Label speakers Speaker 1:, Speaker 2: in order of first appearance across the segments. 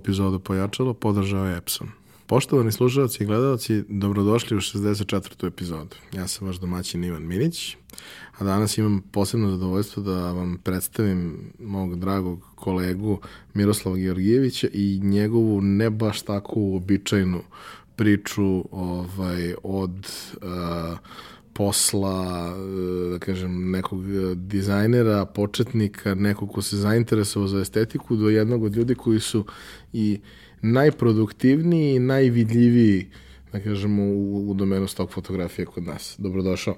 Speaker 1: epizodu Pojačalo podržao je Epson. Poštovani slušalci i gledalci, dobrodošli u 64. epizodu. Ja sam vaš domaćin Ivan Minić, a danas imam posebno zadovoljstvo da vam predstavim mog dragog kolegu Miroslava Georgijevića i njegovu ne baš tako uobičajnu priču ovaj, od uh, posla, da kažem, nekog dizajnera, početnika, nekog ko se zainteresovao za estetiku, do jednog od ljudi koji su i najproduktivniji i najvidljiviji, da kažem, u, u domenu stok fotografije kod nas. Dobrodošao.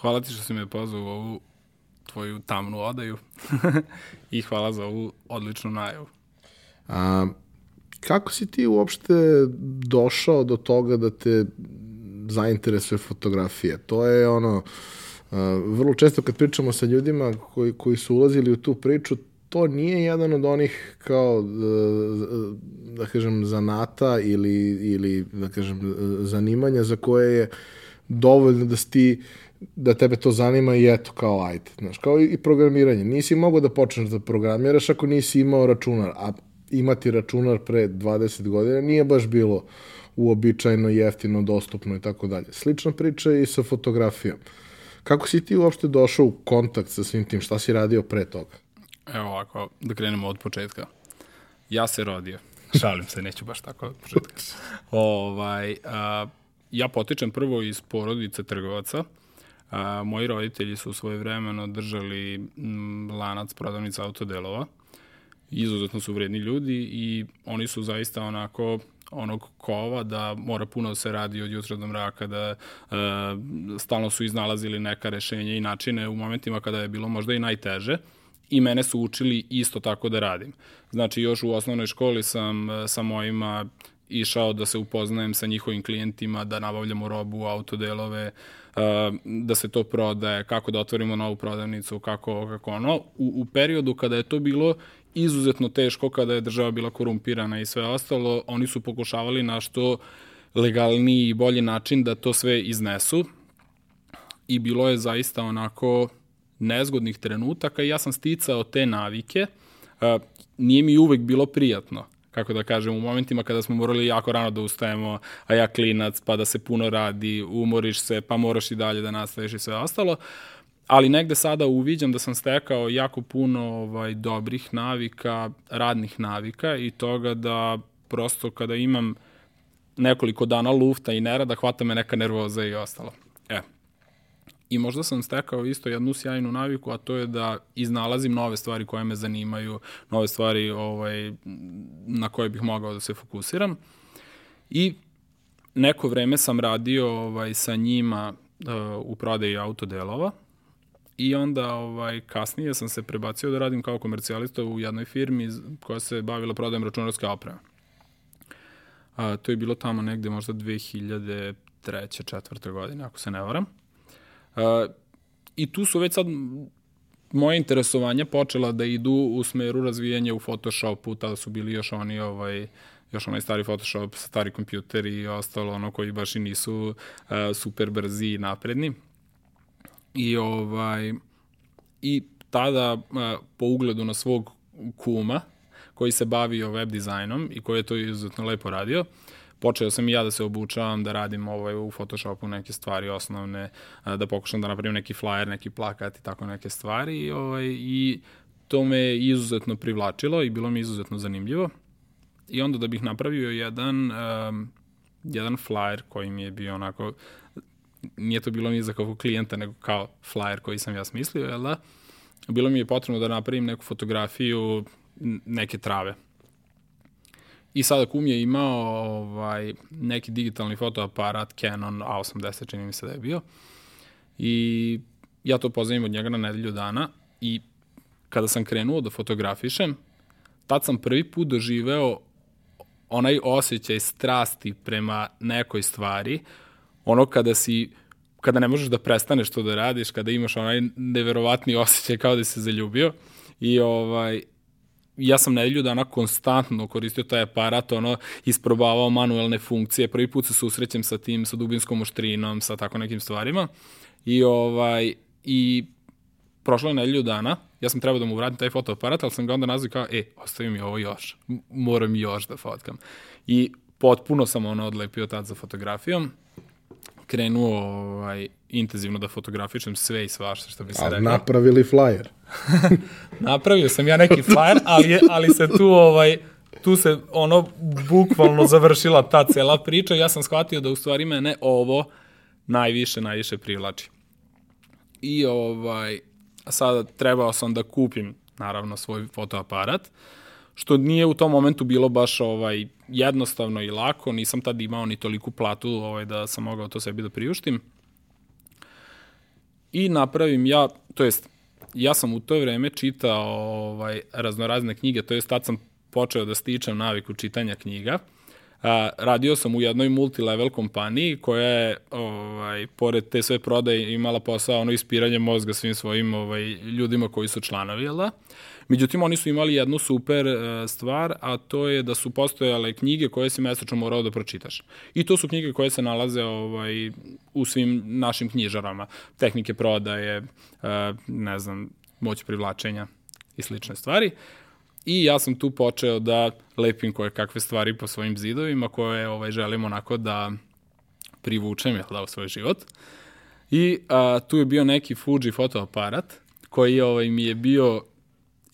Speaker 2: Hvala ti što si me pozvao u ovu tvoju tamnu odaju i hvala za ovu odličnu najavu.
Speaker 1: A, kako si ti uopšte došao do toga da te zainteresuje fotografija. To je ono, uh, vrlo često kad pričamo sa ljudima koji, koji su ulazili u tu priču, to nije jedan od onih kao, uh, da kažem, zanata ili, ili da kažem, zanimanja za koje je dovoljno da ti da tebe to zanima i eto, kao ajde. Znaš, kao i programiranje. Nisi mogao da počneš da programiraš ako nisi imao računar, a imati računar pre 20 godina nije baš bilo uobičajeno, jeftino, dostupno i tako dalje. Slična priča i sa fotografijom. Kako si ti uopšte došao u kontakt sa svim tim? Šta si radio pre toga?
Speaker 2: Evo ovako, da krenemo od početka. Ja se rodio. Šalim se, neću baš tako od početka. ovaj, a, ja potičem prvo iz porodice trgovaca. A, moji roditelji su svoje vremeno držali m, lanac prodavnica autodelova. Izuzetno su vredni ljudi i oni su zaista onako onog kova da mora puno da se radi od jutra do mraka, da e, stalno su iznalazili neka rešenja i načine u momentima kada je bilo možda i najteže i mene su učili isto tako da radim. Znači, još u osnovnoj školi sam e, sa mojima išao da se upoznajem sa njihovim klijentima, da nabavljamo robu, autodelove, e, da se to prodaje, kako da otvorimo novu prodavnicu, kako, kako ono. U, u periodu kada je to bilo izuzetno teško kada je država bila korumpirana i sve ostalo, oni su pokušavali na što legalniji i bolji način da to sve iznesu i bilo je zaista onako nezgodnih trenutaka i ja sam sticao te navike. Nije mi uvek bilo prijatno, kako da kažem, u momentima kada smo morali jako rano da ustajemo, a ja klinac, pa da se puno radi, umoriš se, pa moraš i dalje da nastaviš i sve ostalo. Uh, ali negde sada uviđam da sam stekao jako puno ovaj, dobrih navika, radnih navika i toga da prosto kada imam nekoliko dana lufta i nerada, hvata me neka nervoza i ostalo. E. I možda sam stekao isto jednu sjajnu naviku, a to je da iznalazim nove stvari koje me zanimaju, nove stvari ovaj, na koje bih mogao da se fokusiram. I neko vreme sam radio ovaj, sa njima uh, u prodaji autodelova, I onda ovaj, kasnije sam se prebacio da radim kao komercijalista u jednoj firmi koja se bavila prodajem računarske opreme. A, to je bilo tamo negde možda 2003. četvrte godine, ako se ne varam. A, I tu su već sad moje interesovanja počela da idu u smeru razvijanja u Photoshopu, tada su bili još oni ovaj, još onaj stari Photoshop, stari kompjuter i ostalo ono koji baš i nisu uh, super brzi i napredni. I, ovaj, i tada, po ugledu na svog kuma, koji se bavio web dizajnom i koji je to izuzetno lepo radio, počeo sam i ja da se obučavam, da radim ovaj, u Photoshopu neke stvari osnovne, da pokušam da napravim neki flyer, neki plakat i tako neke stvari. I, ovaj, i to me izuzetno privlačilo i bilo mi izuzetno zanimljivo. I onda da bih napravio jedan, um, jedan flyer koji mi je bio onako nije to bilo ni za kakvog klijenta, nego kao flyer koji sam ja smislio, jel da? Bilo mi je potrebno da napravim neku fotografiju neke trave. I sada kum je imao ovaj, neki digitalni fotoaparat Canon A80, čini mi se da je bio. I ja to poznam od njega na nedelju dana i kada sam krenuo da fotografišem, tad sam prvi put doživeo onaj osjećaj strasti prema nekoj stvari, ono kada si kada ne možeš da prestaneš to da radiš, kada imaš onaj neverovatni osjećaj kao da si se zaljubio. I ovaj ja sam nedelju dana konstantno koristio taj aparat, ono, isprobavao manuelne funkcije, prvi put se susrećem sa tim, sa dubinskom oštrinom, sa tako nekim stvarima. I ovaj, i prošlo je nedelju dana, ja sam trebao da mu vratim taj fotoaparat, ali sam ga onda nazvao kao, e, ostavi mi ovo još, moram još da fotkam. I potpuno sam ono odlepio tad za fotografijom, krenuo ovaj, intenzivno da fotografišem sve i svašta što bi se rekao.
Speaker 1: Napravili flyer.
Speaker 2: Napravio sam ja neki flyer, ali, ali se tu ovaj, tu se ono bukvalno završila ta cela priča. Ja sam shvatio da u stvari mene ovo najviše, najviše privlači. I ovaj, sada trebao sam da kupim naravno svoj fotoaparat, što nije u tom momentu bilo baš ovaj jednostavno i lako, nisam tad imao ni toliku platu ovaj, da sam mogao to sebi da priuštim. I napravim ja, to jest, ja sam u to vreme čitao ovaj, raznorazne knjige, to jest tad sam počeo da stičem naviku čitanja knjiga. A, radio sam u jednoj multilevel kompaniji koja je, ovaj, pored te sve prodaje, imala posao ono ispiranje mozga svim svojim ovaj, ljudima koji su članovi, jel da? Međutim, oni su imali jednu super uh, stvar, a to je da su postojale knjige koje si mesečno morao da pročitaš. I to su knjige koje se nalaze ovaj, u svim našim knjižarama. Tehnike prodaje, uh, ne znam, moć privlačenja i slične stvari. I ja sam tu počeo da lepim koje kakve stvari po svojim zidovima koje ovaj, želim onako da privučem jel da, u svoj život. I a, tu je bio neki Fuji fotoaparat koji ovaj, mi je bio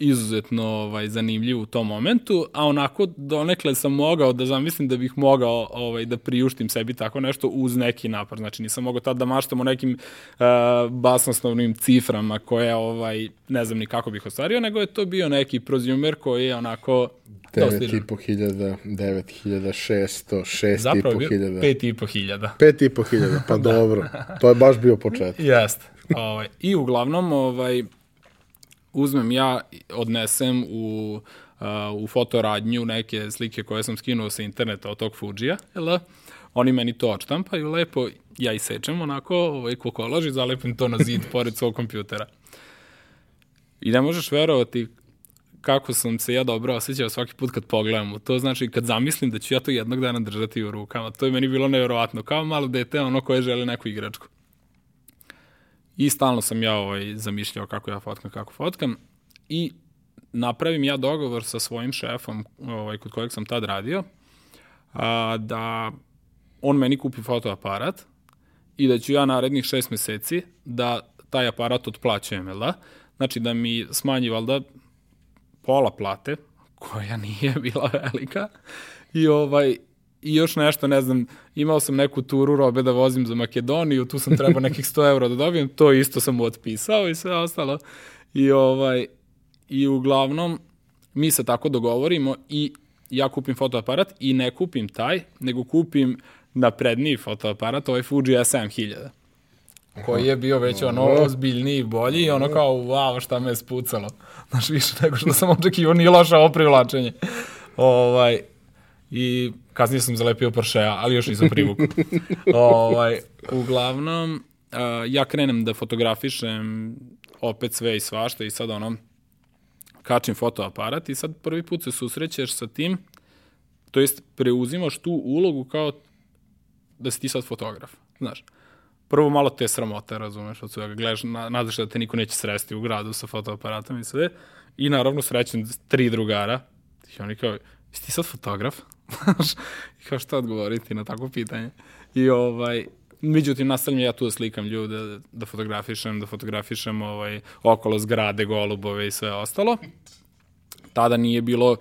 Speaker 2: izuzetno ovaj, zanimljiv u tom momentu, a onako donekle sam mogao da zamislim da bih mogao ovaj, da priuštim sebi tako nešto uz neki napor. Znači nisam mogao tad da maštam o nekim uh, basnosnovnim ciframa koje ovaj, ne znam ni kako bih ostvario, nego je to bio neki prozumer koji je onako
Speaker 1: 9.500, 9.600, 6.500. Zapravo je bio
Speaker 2: 5.500.
Speaker 1: 5.500, pa da. dobro. To je baš bio početak.
Speaker 2: Jeste. Ovaj, I uglavnom, ovaj, uzmem ja, odnesem u, uh, u fotoradnju neke slike koje sam skinuo sa interneta od tog Fujija, jel da? Oni meni to odštampaju lepo, ja isečem onako ovaj kokolaž i zalepim to na zid pored svog kompjutera. I ne možeš verovati kako sam se ja dobro osjećao svaki put kad pogledam to. Znači, kad zamislim da ću ja to jednog dana držati u rukama, to je meni bilo nevjerovatno. Kao malo dete, ono koje žele neku igračku. I stalno sam ja ovaj, zamišljao kako ja fotkam, kako fotkam. I napravim ja dogovor sa svojim šefom, ovaj, kod kojeg sam tad radio, a, da on meni kupi fotoaparat i da ću ja narednih šest meseci da taj aparat otplaćujem, jel da? Znači da mi smanji valda pola plate, koja nije bila velika, i ovaj, i još nešto, ne znam, imao sam neku turu robe da vozim za Makedoniju, tu sam trebao nekih 100 eura da dobijem, to isto sam mu otpisao i sve ostalo. I, ovaj, I uglavnom, mi se tako dogovorimo i ja kupim fotoaparat i ne kupim taj, nego kupim napredniji fotoaparat, ovaj Fuji S7000 koji je bio već ono ozbiljniji i bolji i ono kao wow šta me je spucalo. Znaš, više nego što sam očekivao, nije loše ovo privlačenje. Ovaj, I kasnije sam zalepio Porschea, ali još nisam privukao. ovaj, uglavnom, uh, ja krenem da fotografišem opet sve i svašta i sad ono, kačim fotoaparat i sad prvi put se susrećeš sa tim, to jest preuzimaš tu ulogu kao da si ti sad fotograf, znaš. Prvo malo te sramote, razumeš, od svega, gledaš, nadaš da te niko neće sresti u gradu sa fotoaparatom i sve, i naravno srećem tri drugara, i oni kao, jesi ti sad fotograf? I kao šta odgovoriti na takvo pitanje. I ovaj, međutim, nastavljam ja tu da slikam ljude, da fotografišem, da fotografišem ovaj, okolo zgrade, golubove i sve ostalo. Tada nije bilo uh,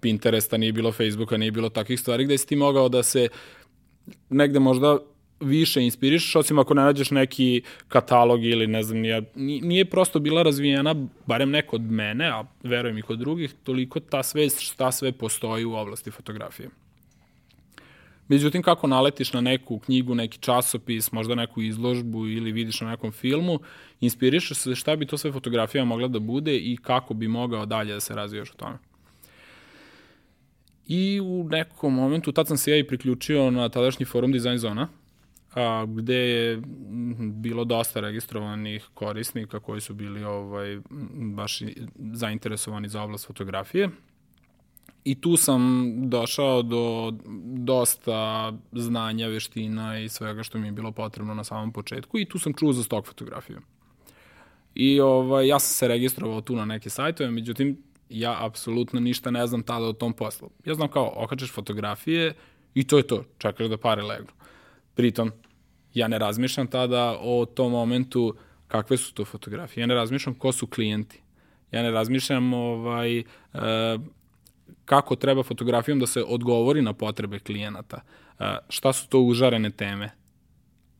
Speaker 2: Pinteresta, nije bilo Facebooka, nije bilo takvih stvari gde si ti mogao da se negde možda više inspirišeš, osim ako ne nađeš neki katalog ili ne znam, nije, nije prosto bila razvijena, barem neko od mene, a verujem i kod drugih, toliko ta sve, šta sve postoji u oblasti fotografije. Međutim, kako naletiš na neku knjigu, neki časopis, možda neku izložbu ili vidiš na nekom filmu, inspirišeš se šta bi to sve fotografija mogla da bude i kako bi mogao dalje da se razvijaš u tome. I u nekom momentu, tad sam se ja i priključio na tadašnji forum Design Zona, a, gde je bilo dosta registrovanih korisnika koji su bili ovaj, baš zainteresovani za oblast fotografije. I tu sam došao do dosta znanja, veština i svega što mi je bilo potrebno na samom početku i tu sam čuo za stok fotografiju. I ovaj, ja sam se registrovao tu na neke sajtove, međutim, ja apsolutno ništa ne znam tada o tom poslu. Ja znam kao, okačeš fotografije i to je to, čekaš da pare legnu. Pritom, ja ne razmišljam tada o tom momentu kakve su to fotografije. Ja ne razmišljam ko su klijenti. Ja ne razmišljam ovaj, e, kako treba fotografijom da se odgovori na potrebe klijenata. E, šta su to užarene teme.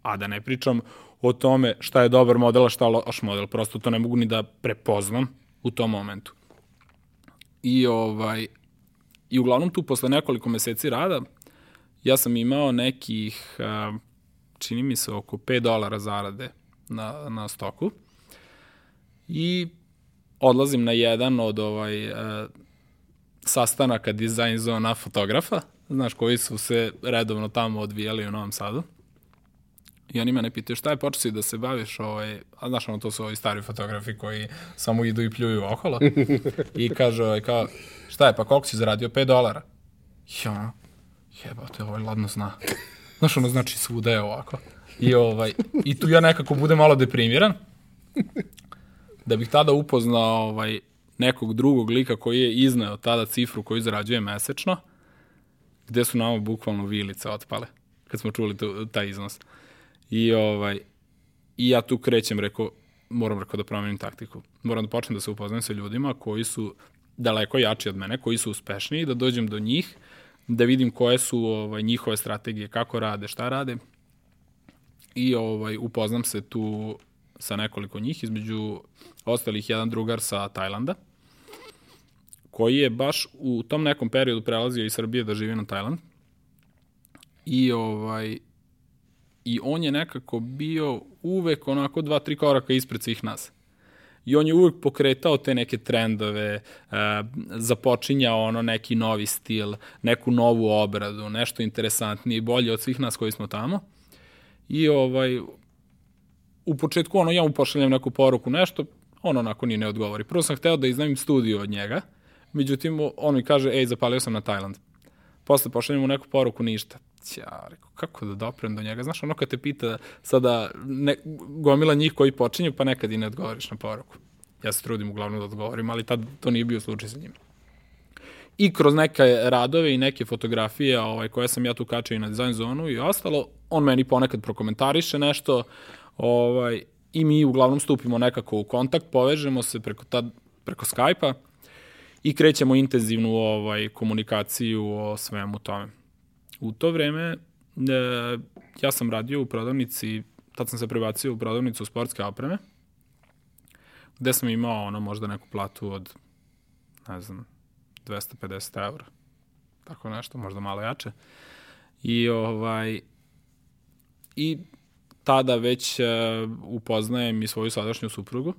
Speaker 2: A da ne pričam o tome šta je dobar model, a šta loš model. Prosto to ne mogu ni da prepoznam u tom momentu. I ovaj i uglavnom tu posle nekoliko meseci rada ja sam imao nekih čini mi se oko 5 dolara zarade na, na stoku i odlazim na jedan od ovaj sastanaka dizajn zona fotografa, znaš, koji su se redovno tamo odvijali u Novom Sadu. I oni mene pitaju šta je počeo da se baviš, ovaj, a znaš ono, to su ovi stari fotografi koji samo idu i pljuju okolo. I kaže, ovaj, kao, šta je, pa koliko si zaradio? 5 dolara. I ono, jebate, ovaj ladno zna. Znaš, ono, znači svuda je ovako. I, ovaj, I tu ja nekako budem malo deprimiran. Da bih tada upoznao ovaj, nekog drugog lika koji je izneo tada cifru koju zarađuje mesečno, gde su nama bukvalno vilice otpale, kad smo čuli taj iznos. I, ovaj, I ja tu krećem, rekao, moram rekao da promenim taktiku. Moram da počnem da se upoznam sa ljudima koji su daleko jači od mene, koji su uspešniji, da dođem do njih, da vidim koje su ovaj, njihove strategije, kako rade, šta rade. I ovaj, upoznam se tu sa nekoliko njih, između ostalih jedan drugar sa Tajlanda, koji je baš u tom nekom periodu prelazio iz Srbije da živi na Tajland. I ovaj i on je nekako bio uvek onako dva, tri koraka ispred svih nas. I on je uvek pokretao te neke trendove, e, započinjao ono neki novi stil, neku novu obradu, nešto interesantnije i bolje od svih nas koji smo tamo. I ovaj, u početku ono, ja mu pošaljem neku poruku, nešto, on onako ni ne odgovori. Prvo sam hteo da iznajmim studiju od njega, međutim, on mi kaže, ej, zapalio sam na Tajland. Posle pošaljem mu neku poruku, ništa ja rekao, kako da doprem do njega? Znaš, ono kad te pita sada ne, gomila njih koji počinju, pa nekad i ne odgovoriš na poruku. Ja se trudim uglavnom da odgovorim, ali tad to nije bio slučaj sa njim. I kroz neke radove i neke fotografije ovaj, koje sam ja tu kačio i na dizajn zonu i ostalo, on meni ponekad prokomentariše nešto ovaj, i mi uglavnom stupimo nekako u kontakt, povežemo se preko, tad, preko Skype-a i krećemo intenzivnu ovaj, komunikaciju o svemu tome. U to vreme e, ja sam radio u prodavnici, tad sam se prebacio u prodavnicu sportske opreme, gde sam imao ono možda neku platu od, ne znam, 250 eura. Tako nešto, možda malo jače. I ovaj, i tada već uh, upoznajem i svoju sadašnju suprugu.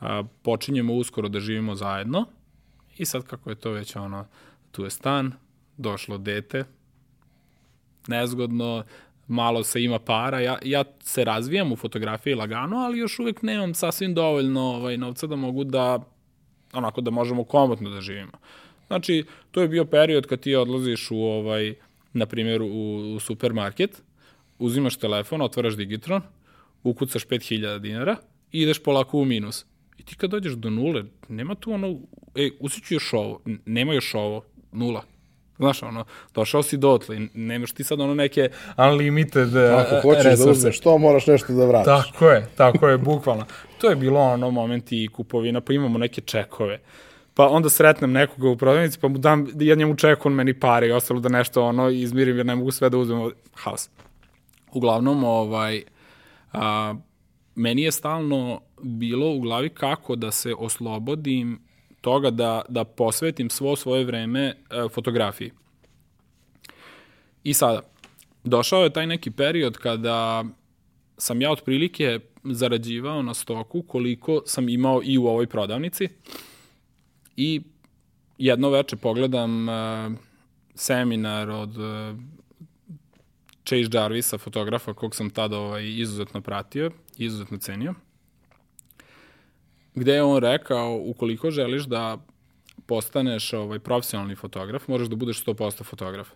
Speaker 2: Uh, počinjemo uskoro da živimo zajedno i sad kako je to već ono, tu je stan, došlo dete, nezgodno, malo se ima para. Ja, ja se razvijam u fotografiji lagano, ali još uvek nemam sasvim dovoljno ovaj, novca da mogu da, onako da možemo komotno da živimo. Znači, to je bio period kad ti odlaziš u, ovaj, na primjer, u, u supermarket, uzimaš telefon, otvaraš Digitron, ukucaš 5000 dinara i ideš polako u minus. I ti kad dođeš do nule, nema tu ono, ej, usiću još ovo, nema još ovo, nula. Znaš, ono, došao si dotle, nemaš ti sad ono neke unlimited
Speaker 1: Ako e, hoćeš resurse. da uzmeš to, moraš nešto da vratiš.
Speaker 2: Tako je, tako je, bukvalno. To je bilo ono momenti i kupovina, pa imamo neke čekove. Pa onda sretnem nekoga u prodavnici, pa mu dam, ja njemu ček, on meni pare i ostalo da nešto ono izmirim, jer ne mogu sve da uzmem. Haos. Uglavnom, ovaj, a, meni je stalno bilo u glavi kako da se oslobodim toga da, da posvetim svo svoje vreme e, fotografiji. I sada, došao je taj neki period kada sam ja otprilike zarađivao na stoku koliko sam imao i u ovoj prodavnici i jedno veče pogledam uh, seminar od uh, Chase Jarvisa, fotografa kog sam tada ovaj, izuzetno pratio, izuzetno cenio gde je on rekao, ukoliko želiš da postaneš ovaj, profesionalni fotograf, moraš da budeš 100% fotograf.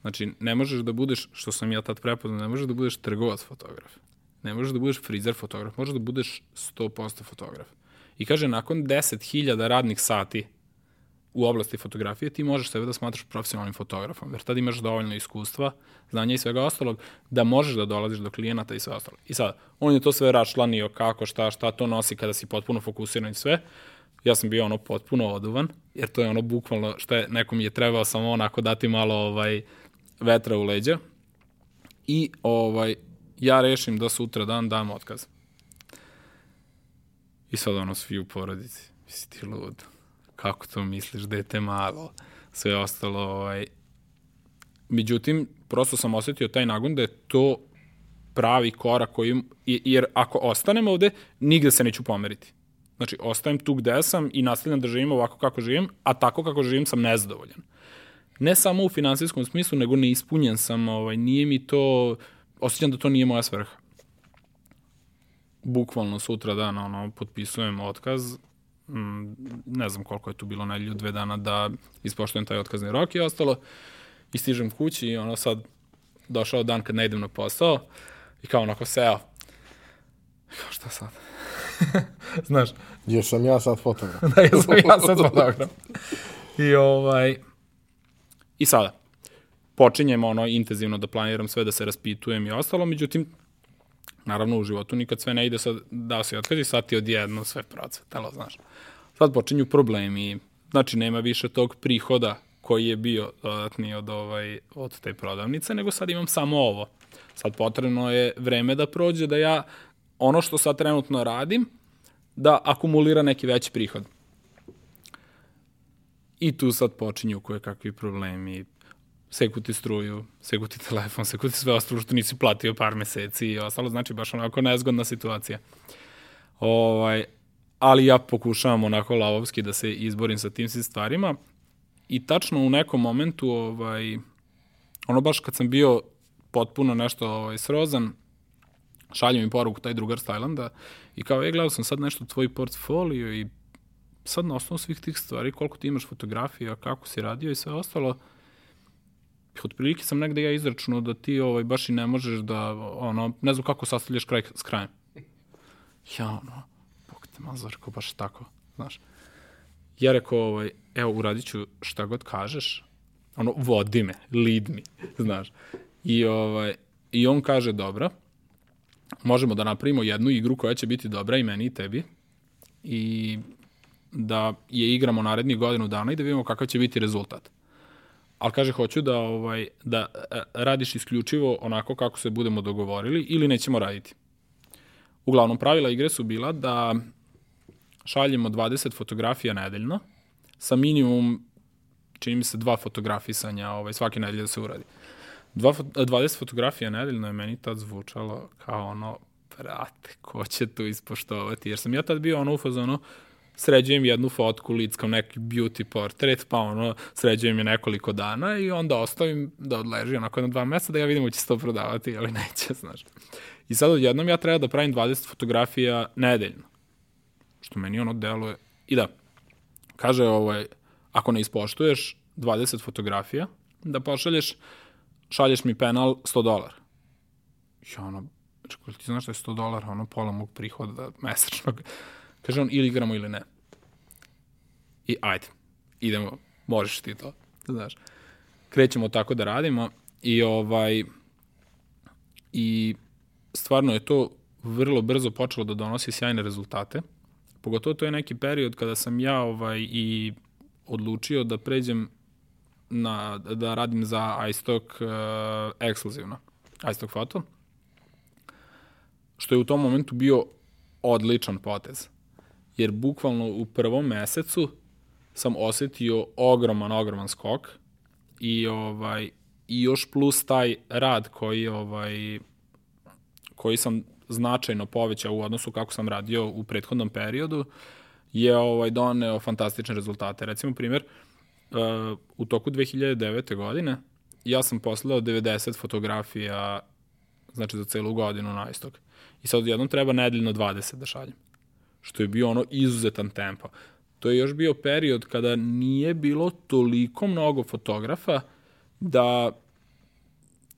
Speaker 2: Znači, ne možeš da budeš, što sam ja tad prepoznao, ne možeš da budeš trgovac fotograf. ne možeš da budeš frizer fotograf, možeš da budeš 100% fotograf. I kaže, nakon 10.000 radnih sati u oblasti fotografije, ti možeš sebe da smatraš profesionalnim fotografom, jer tad imaš dovoljno iskustva, znanja i svega ostalog, da možeš da dolaziš do klijenata i sve ostalo. I sad, on je to sve račlanio kako, šta, šta to nosi kada si potpuno fokusiran i sve. Ja sam bio ono potpuno oduvan, jer to je ono bukvalno što je, nekom je trebao samo onako dati malo ovaj, vetra u leđa. I ovaj, ja rešim da sutra dan dam otkaz. I sad ono svi u porodici, misli ti lud, kako to misliš, dete malo, sve ostalo, ovaj. Međutim, prosto sam osetio taj nagon da je to pravi korak koji, jer ako ostanem ovde, nigde se neću pomeriti. Znači, ostajem tu gde sam i nastavljam da živim ovako kako živim, a tako kako živim sam nezadovoljan. Ne samo u finansijskom smislu, nego neispunjen sam, ovaj, nije mi to, osjećam da to nije moja svrha. Bukvalno sutra dana ono, potpisujem otkaz, mm, ne znam koliko je tu bilo nedelju, dve dana da ispoštujem taj otkazni rok i ostalo. I stižem kući i ono sad došao dan kad ne idem na posao i kao onako seo. Kao šta sad? Znaš.
Speaker 1: Jer sam ja sad fotograf.
Speaker 2: da, jer sam ja sad fotograf. I ovaj... I sada, počinjem ono intenzivno da planiram sve, da se raspitujem i ostalo, međutim, naravno u životu nikad sve ne ide sad, da se otkazi, sad ti odjedno sve procvetalo, znaš. Sad počinju problemi, znači nema više tog prihoda koji je bio dodatni od, ovaj, od te prodavnice, nego sad imam samo ovo. Sad potrebno je vreme da prođe da ja ono što sad trenutno radim, da akumulira neki veći prihod. I tu sad počinju koje kakvi problemi, seku ti struju, seku ti telefon, seku ti sve ostalo što nisi platio par meseci i ostalo, znači baš onako nezgodna situacija. Ovaj, ali ja pokušavam onako lavovski da se izborim sa tim svim stvarima i tačno u nekom momentu, ovaj, ono baš kad sam bio potpuno nešto ovaj, srozan, šalje mi poruku taj drugar s Tajlanda i kao, je, gledao sam sad nešto tvoj portfolio i sad na osnovu svih tih stvari, koliko ti imaš fotografija, kako si radio i sve ostalo, otprilike sam negde ja izračuno da ti ovaj, baš i ne možeš da, ono, ne znam kako sastavljaš kraj s krajem. Ja, ono, bog te mazor, rekao, baš tako, znaš. Ja rekao, ovaj, evo, uradit ću šta god kažeš, ono, vodi me, lead me, znaš. I, ovaj, I on kaže, dobro, možemo da napravimo jednu igru koja će biti dobra i meni i tebi i da je igramo narednih godinu dana i da vidimo kakav će biti rezultat. Ali kaže, hoću da, ovaj, da e, radiš isključivo onako kako se budemo dogovorili ili nećemo raditi. Uglavnom, pravila igre su bila da šaljemo 20 fotografija nedeljno sa minimum, čini mi se, dva fotografisanja ovaj, svake nedelje da se uradi. Dva, 20 fotografija nedeljno je meni tad zvučalo kao ono, brate, ko će tu ispoštovati? Jer sam ja tad bio ono u fazonu, sređujem jednu fotku lic kao neki beauty portret, pa ono, sređujem je nekoliko dana i onda ostavim da odleži onako na dva mesta da ja vidim će se to prodavati, ali neće, znaš. I sad odjednom ja treba da pravim 20 fotografija nedeljno. Što meni ono deluje. I da, kaže ovaj, ako ne ispoštuješ 20 fotografija, da pošalješ, šalješ mi penal 100 dolara. Ja ono, čekaj, ti znaš da je 100 dolara, ono pola mog prihoda mesečnog. Kaže on, ili igramo ili ne. I ajde, idemo, možeš ti to, znaš. Krećemo tako da radimo i ovaj, i stvarno je to vrlo brzo počelo da donosi sjajne rezultate. Pogotovo to je neki period kada sam ja ovaj, i odlučio da pređem na, da radim za iStock uh, ekskluzivno, iStock foto, što je u tom momentu bio odličan potez jer bukvalno u prvom mesecu sam osetio ogroman, ogroman skok i ovaj i još plus taj rad koji ovaj koji sam značajno povećao u odnosu kako sam radio u prethodnom periodu je ovaj doneo fantastične rezultate. Recimo primjer uh, u toku 2009. godine ja sam poslao 90 fotografija znači za celu godinu na istok. I sad jednom treba nedeljno 20 da šaljem što je bio ono izuzetan tempo. To je još bio period kada nije bilo toliko mnogo fotografa da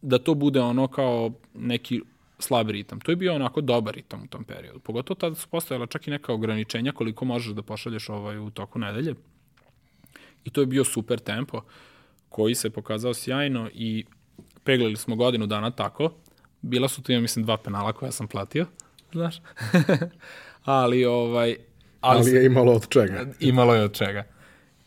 Speaker 2: da to bude ono kao neki slab ritam. To je bio onako dobar ritam u tom periodu. Pogotovo tada su postojala čak i neka ograničenja koliko možeš da pošalješ ovaj u toku nedelje. I to je bio super tempo koji se pokazao sjajno i peglili smo godinu dana tako. Bila su tu, ja mislim, dva penala koja sam platio, znaš. ali, ovaj...
Speaker 1: Ali, ali je imalo od čega.
Speaker 2: Imalo je od čega.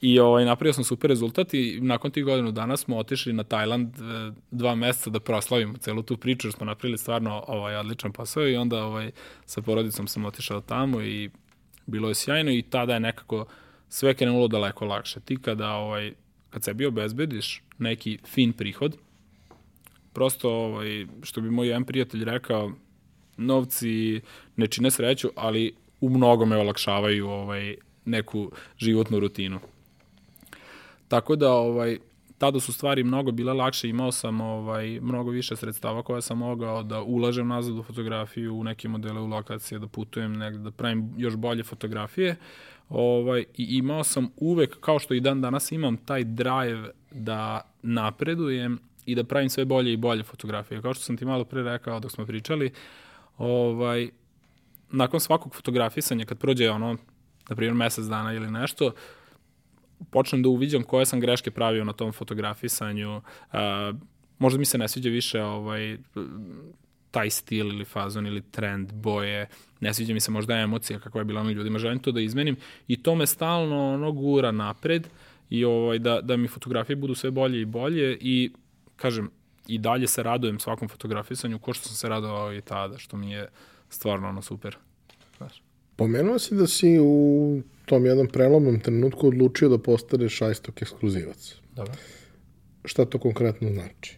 Speaker 2: I ovaj, napravio sam super rezultat i nakon tih godinu dana smo otišli na Tajland e, dva meseca da proslavimo celu tu priču, jer smo napravili stvarno ovaj, odličan posao i onda ovaj, sa porodicom sam otišao tamo i bilo je sjajno i tada je nekako sve krenulo daleko lakše. Ti kada, ovaj, kad sebi obezbediš neki fin prihod, prosto, ovaj, što bi moj jedan prijatelj rekao, novci ne čine sreću, ali u mnogome olakšavaju ovaj, neku životnu rutinu. Tako da, ovaj, tada su stvari mnogo bile lakše, imao sam ovaj, mnogo više sredstava koje sam mogao da ulažem nazad u fotografiju, u neke modele, u lokacije, da putujem negde, da pravim još bolje fotografije. Ovaj, I imao sam uvek, kao što i dan danas imam, taj drive da napredujem i da pravim sve bolje i bolje fotografije. Kao što sam ti malo pre rekao dok smo pričali, ovaj, nakon svakog fotografisanja, kad prođe ono, na primjer, mesec dana ili nešto, počnem da uviđam koje sam greške pravio na tom fotografisanju. Uh, možda mi se ne sviđa više ovaj, taj stil ili fazon ili trend boje, ne sviđa mi se možda emocija kakva je bila na ljudima, želim to da izmenim i to me stalno ono gura napred i ovaj, da, da mi fotografije budu sve bolje i bolje i kažem, i dalje se radujem svakom fotografisanju ko što sam se radovao i tada, što mi je stvarno ono super. Znaš.
Speaker 1: Pomenuo si da si u tom jednom prelomnom trenutku odlučio da postaneš šajstok ekskluzivac.
Speaker 2: Dobro.
Speaker 1: Šta to konkretno znači?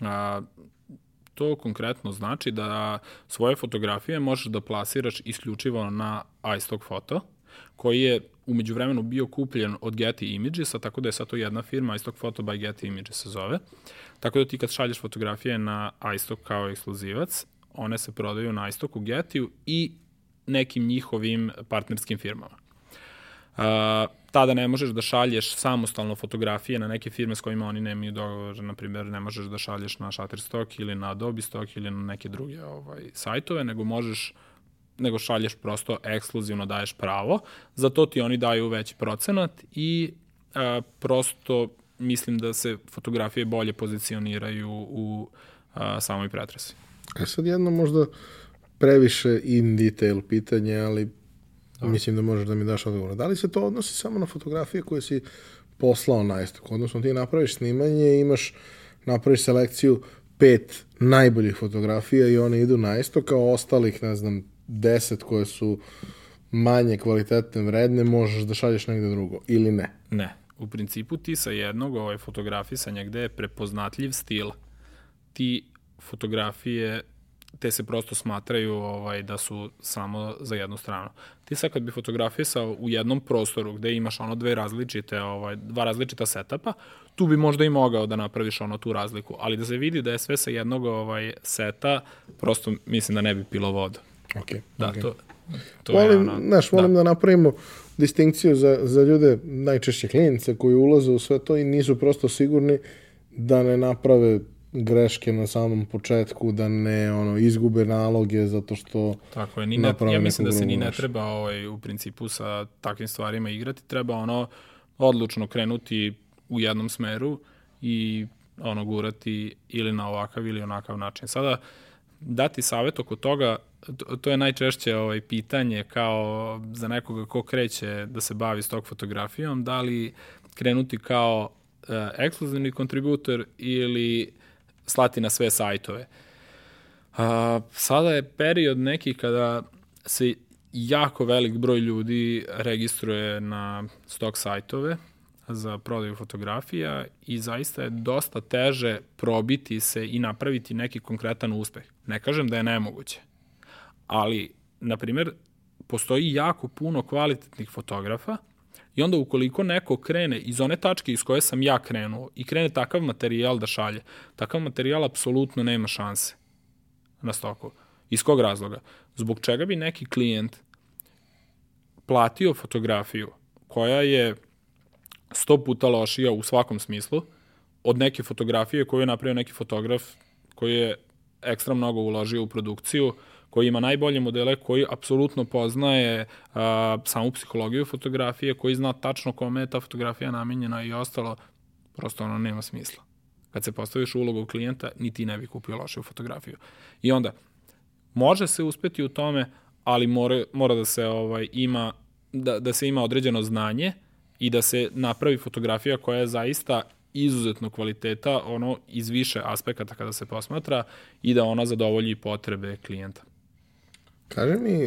Speaker 2: A, to konkretno znači da svoje fotografije možeš da plasiraš isključivo na iStock Photo, koji je umeđu vremenu bio kupljen od Getty Images, a tako da je sad to jedna firma, iStock Photo by Getty Images se zove. Tako da ti kad šalješ fotografije na iStock kao ekskluzivac, one se prodaju na iStocku Getty i nekim njihovim partnerskim firmama. Uh, tada ne možeš da šalješ samostalno fotografije na neke firme s kojima oni nemaju dogovor, na primjer ne možeš da šalješ na Shutterstock ili na Adobe Stock ili na neke druge ovaj, sajtove, nego možeš nego šalješ prosto ekskluzivno daješ pravo, za to ti oni daju veći procenat i uh, prosto mislim da se fotografije bolje pozicioniraju u uh, samoj pretresi.
Speaker 1: E sad jedno možda previše in detail pitanje, ali Da. Mislim da možeš da mi daš odgovor. Da li se to odnosi samo na fotografije koje si poslao na istok? Odnosno ti napraviš snimanje i imaš, napraviš selekciju pet najboljih fotografija i one idu na istok, kao ostalih, ne znam, deset koje su manje kvalitetne, vredne, možeš da šalješ negde drugo, ili ne?
Speaker 2: Ne. U principu ti sa jednog ovaj, fotografisanja gde je prepoznatljiv stil, ti fotografije te se prosto smatraju ovaj, da su samo za jednu stranu. Ti sad kad bi fotografisao u jednom prostoru gde imaš ono dve različite, ovaj, dva različita setapa, tu bi možda i mogao da napraviš ono tu razliku, ali da se vidi da je sve sa jednog ovaj, seta, prosto mislim da ne bi pilo vodu.
Speaker 1: Okay,
Speaker 2: da,
Speaker 1: okay.
Speaker 2: to, to
Speaker 1: volim,
Speaker 2: je ono,
Speaker 1: znaš, volim da. da napravimo distinkciju za, za ljude, najčešće klinice koji ulaze u sve to i nisu prosto sigurni da ne naprave greške na samom početku, da ne ono izgube naloge zato što
Speaker 2: Tako je, ni ne, ja mislim da se ni ne treba ovaj, u principu sa takvim stvarima igrati, treba ono odlučno krenuti u jednom smeru i ono gurati ili na ovakav ili onakav način. Sada dati savet oko toga, to, to je najčešće ovaj pitanje kao za nekoga ko kreće da se bavi stok fotografijom, da li krenuti kao uh, ekskluzivni kontributor ili slati na sve sajtove. A, sada je period neki kada se jako velik broj ljudi registruje na stok sajtove za prodaju fotografija i zaista je dosta teže probiti se i napraviti neki konkretan uspeh. Ne kažem da je nemoguće, ali, na primjer, postoji jako puno kvalitetnih fotografa I onda ukoliko neko krene iz one tačke iz koje sam ja krenuo i krene takav materijal da šalje, takav materijal apsolutno nema šanse na stoku. Iz kog razloga? Zbog čega bi neki klijent platio fotografiju koja je sto puta lošija u svakom smislu od neke fotografije koju je napravio neki fotograf koji je ekstra mnogo uložio u produkciju, koji ima najbolje modele, koji apsolutno poznaje a, samu psihologiju fotografije, koji zna tačno kome je ta fotografija namenjena i ostalo, prosto ono nema smisla. Kad se postaviš ulogu klijenta, ni ti ne bi kupio lošu fotografiju. I onda, može se uspeti u tome, ali mora, mora da se ovaj ima da, da se ima određeno znanje i da se napravi fotografija koja je zaista izuzetno kvaliteta ono iz više aspekata kada se posmatra i da ona zadovolji potrebe klijenta.
Speaker 1: Kaži mi,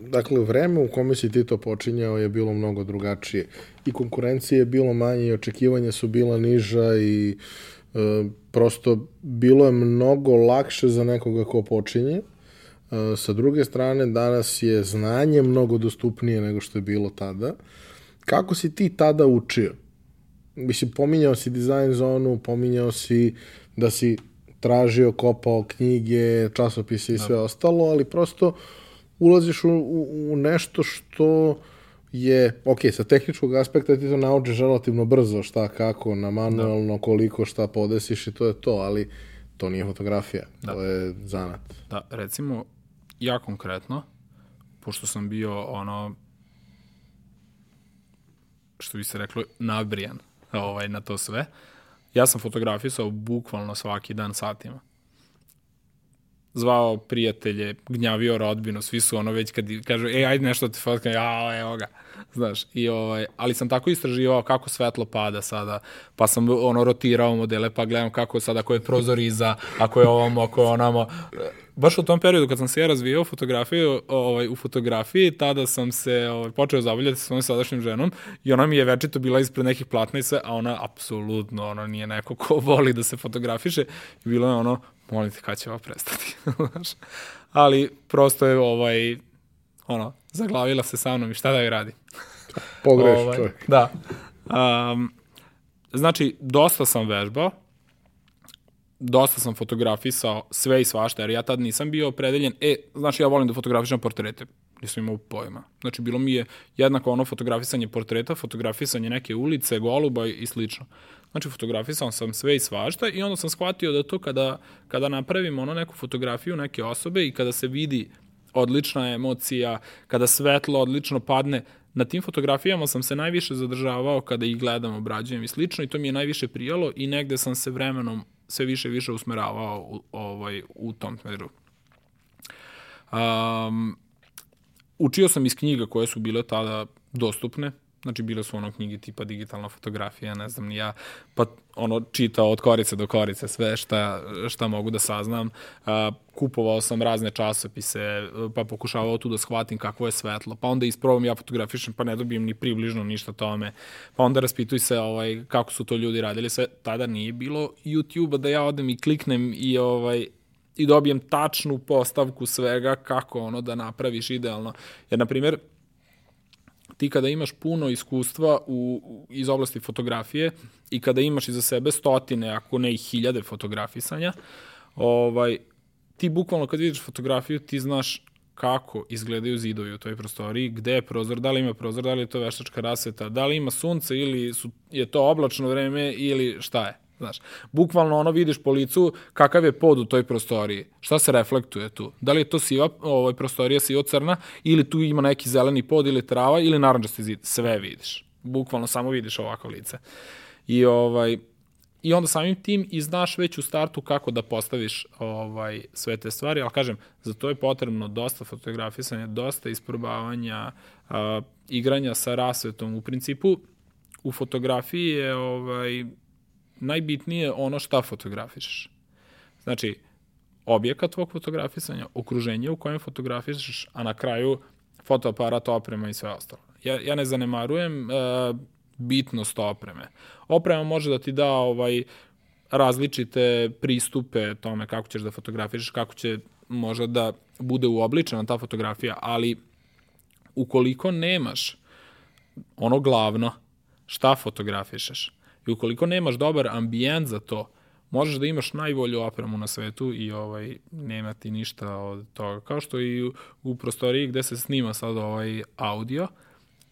Speaker 1: dakle, vreme u kome si ti to počinjao je bilo mnogo drugačije. I konkurencije je bilo manje, i očekivanja su bila niža i e, prosto bilo je mnogo lakše za nekoga ko počinje. E, sa druge strane, danas je znanje mnogo dostupnije nego što je bilo tada. Kako si ti tada učio? Mislim, pominjao si dizajn zonu, pominjao si da si tražio, kopao knjige, časopise i sve da. ostalo, ali prosto ulaziš u, u, u nešto što je, ok, sa tehničkog aspekta ti to naučiš relativno brzo šta, kako, na manualno, da. koliko, šta podesiš i to je to, ali to nije fotografija, da. to je zanat.
Speaker 2: Da, recimo, ja konkretno, pošto sam bio ono, što bi se reklo, nabrijan ovaj, na to sve, ja sam fotografisao bukvalno svaki dan satima zvao prijatelje, gnjavio rodbinu, svi su ono već kad kažu, ej, ajde nešto te fotkam, ja, evo ga, znaš, i ovaj, ali sam tako istraživao kako svetlo pada sada, pa sam ono rotirao modele, pa gledam kako sada, ako je prozor iza, ako je ovamo, ako je onamo, baš u tom periodu kad sam se ja razvijao fotografiju, ovaj, u fotografiji, tada sam se ovaj, počeo zabavljati sa svojom sadašnjim ženom i ona mi je večito bila ispred nekih sve, a ona apsolutno ono, nije neko ko voli da se fotografiše i bilo je ono, molim te kada će ovo prestati. Ali prosto je ovaj, ono, zaglavila se sa mnom i šta da joj radi.
Speaker 1: Pogreš ovaj, čovjek.
Speaker 2: Da. Um, znači, dosta sam vežbao, dosta sam fotografisao sve i svašta, jer ja tad nisam bio opredeljen, e, znači ja volim da fotografišem portrete, nisam imao pojma. Znači, bilo mi je jednako ono fotografisanje portreta, fotografisanje neke ulice, goluba i slično. Znači, fotografisao sam sve i svašta i onda sam shvatio da to kada, kada napravim ono neku fotografiju neke osobe i kada se vidi odlična emocija, kada svetlo odlično padne, na tim fotografijama sam se najviše zadržavao kada ih gledam, obrađujem i slično i to mi je najviše prijalo i negde sam se vremenom sve više i više usmeravao u, ovaj, u tom smeru. Um, učio sam iz knjiga koje su bile tada dostupne, Znači, bile su ono knjige tipa digitalna fotografija, ne znam ja, pa ono čitao od korice do korice sve šta, šta mogu da saznam. A, kupovao sam razne časopise, pa pokušavao tu da shvatim kakvo je svetlo, pa onda isprobam ja fotografišem, pa ne dobijem ni približno ništa tome, pa onda raspituj se ovaj, kako su to ljudi radili, sve tada nije bilo YouTube-a da ja odem i kliknem i ovaj, i dobijem tačnu postavku svega kako ono da napraviš idealno. Jer, na primjer, ti kada imaš puno iskustva u, iz oblasti fotografije i kada imaš iza sebe stotine, ako ne i hiljade fotografisanja, ovaj, ti bukvalno kad vidiš fotografiju, ti znaš kako izgledaju zidovi u toj prostoriji, gde je prozor, da li ima prozor, da li je to veštačka rasveta, da li ima sunce ili su, je to oblačno vreme ili šta je. Znaš, bukvalno ono vidiš po licu kakav je pod u toj prostoriji. Šta se reflektuje tu? Da li je to siva, ovaj, prostorija sivo-crna ili tu ima neki zeleni pod ili trava ili naranđasti zid? Sve vidiš. Bukvalno samo vidiš ovako lice. I ovaj, i onda samim tim i znaš već u startu kako da postaviš ovaj sve te stvari, ali kažem, za to je potrebno dosta fotografisanja, dosta isprobavanja, uh, igranja sa rasvetom. U principu, u fotografiji je ovaj, najbitnije ono šta fotografišeš. Znači, objekat tvog fotografisanja, okruženje u kojem fotografišeš, a na kraju fotoaparat, oprema i sve ostalo. Ja, ja ne zanemarujem uh, bitnost opreme. Oprema može da ti da ovaj različite pristupe tome kako ćeš da fotografišeš, kako će možda da bude uobličena ta fotografija, ali ukoliko nemaš ono glavno, šta fotografišeš, I ukoliko nemaš dobar ambijent za to, možeš da imaš najbolju opremu na svetu i ovaj nema ti ništa od toga. Kao što i u, prostoriji gde se snima sad ovaj audio,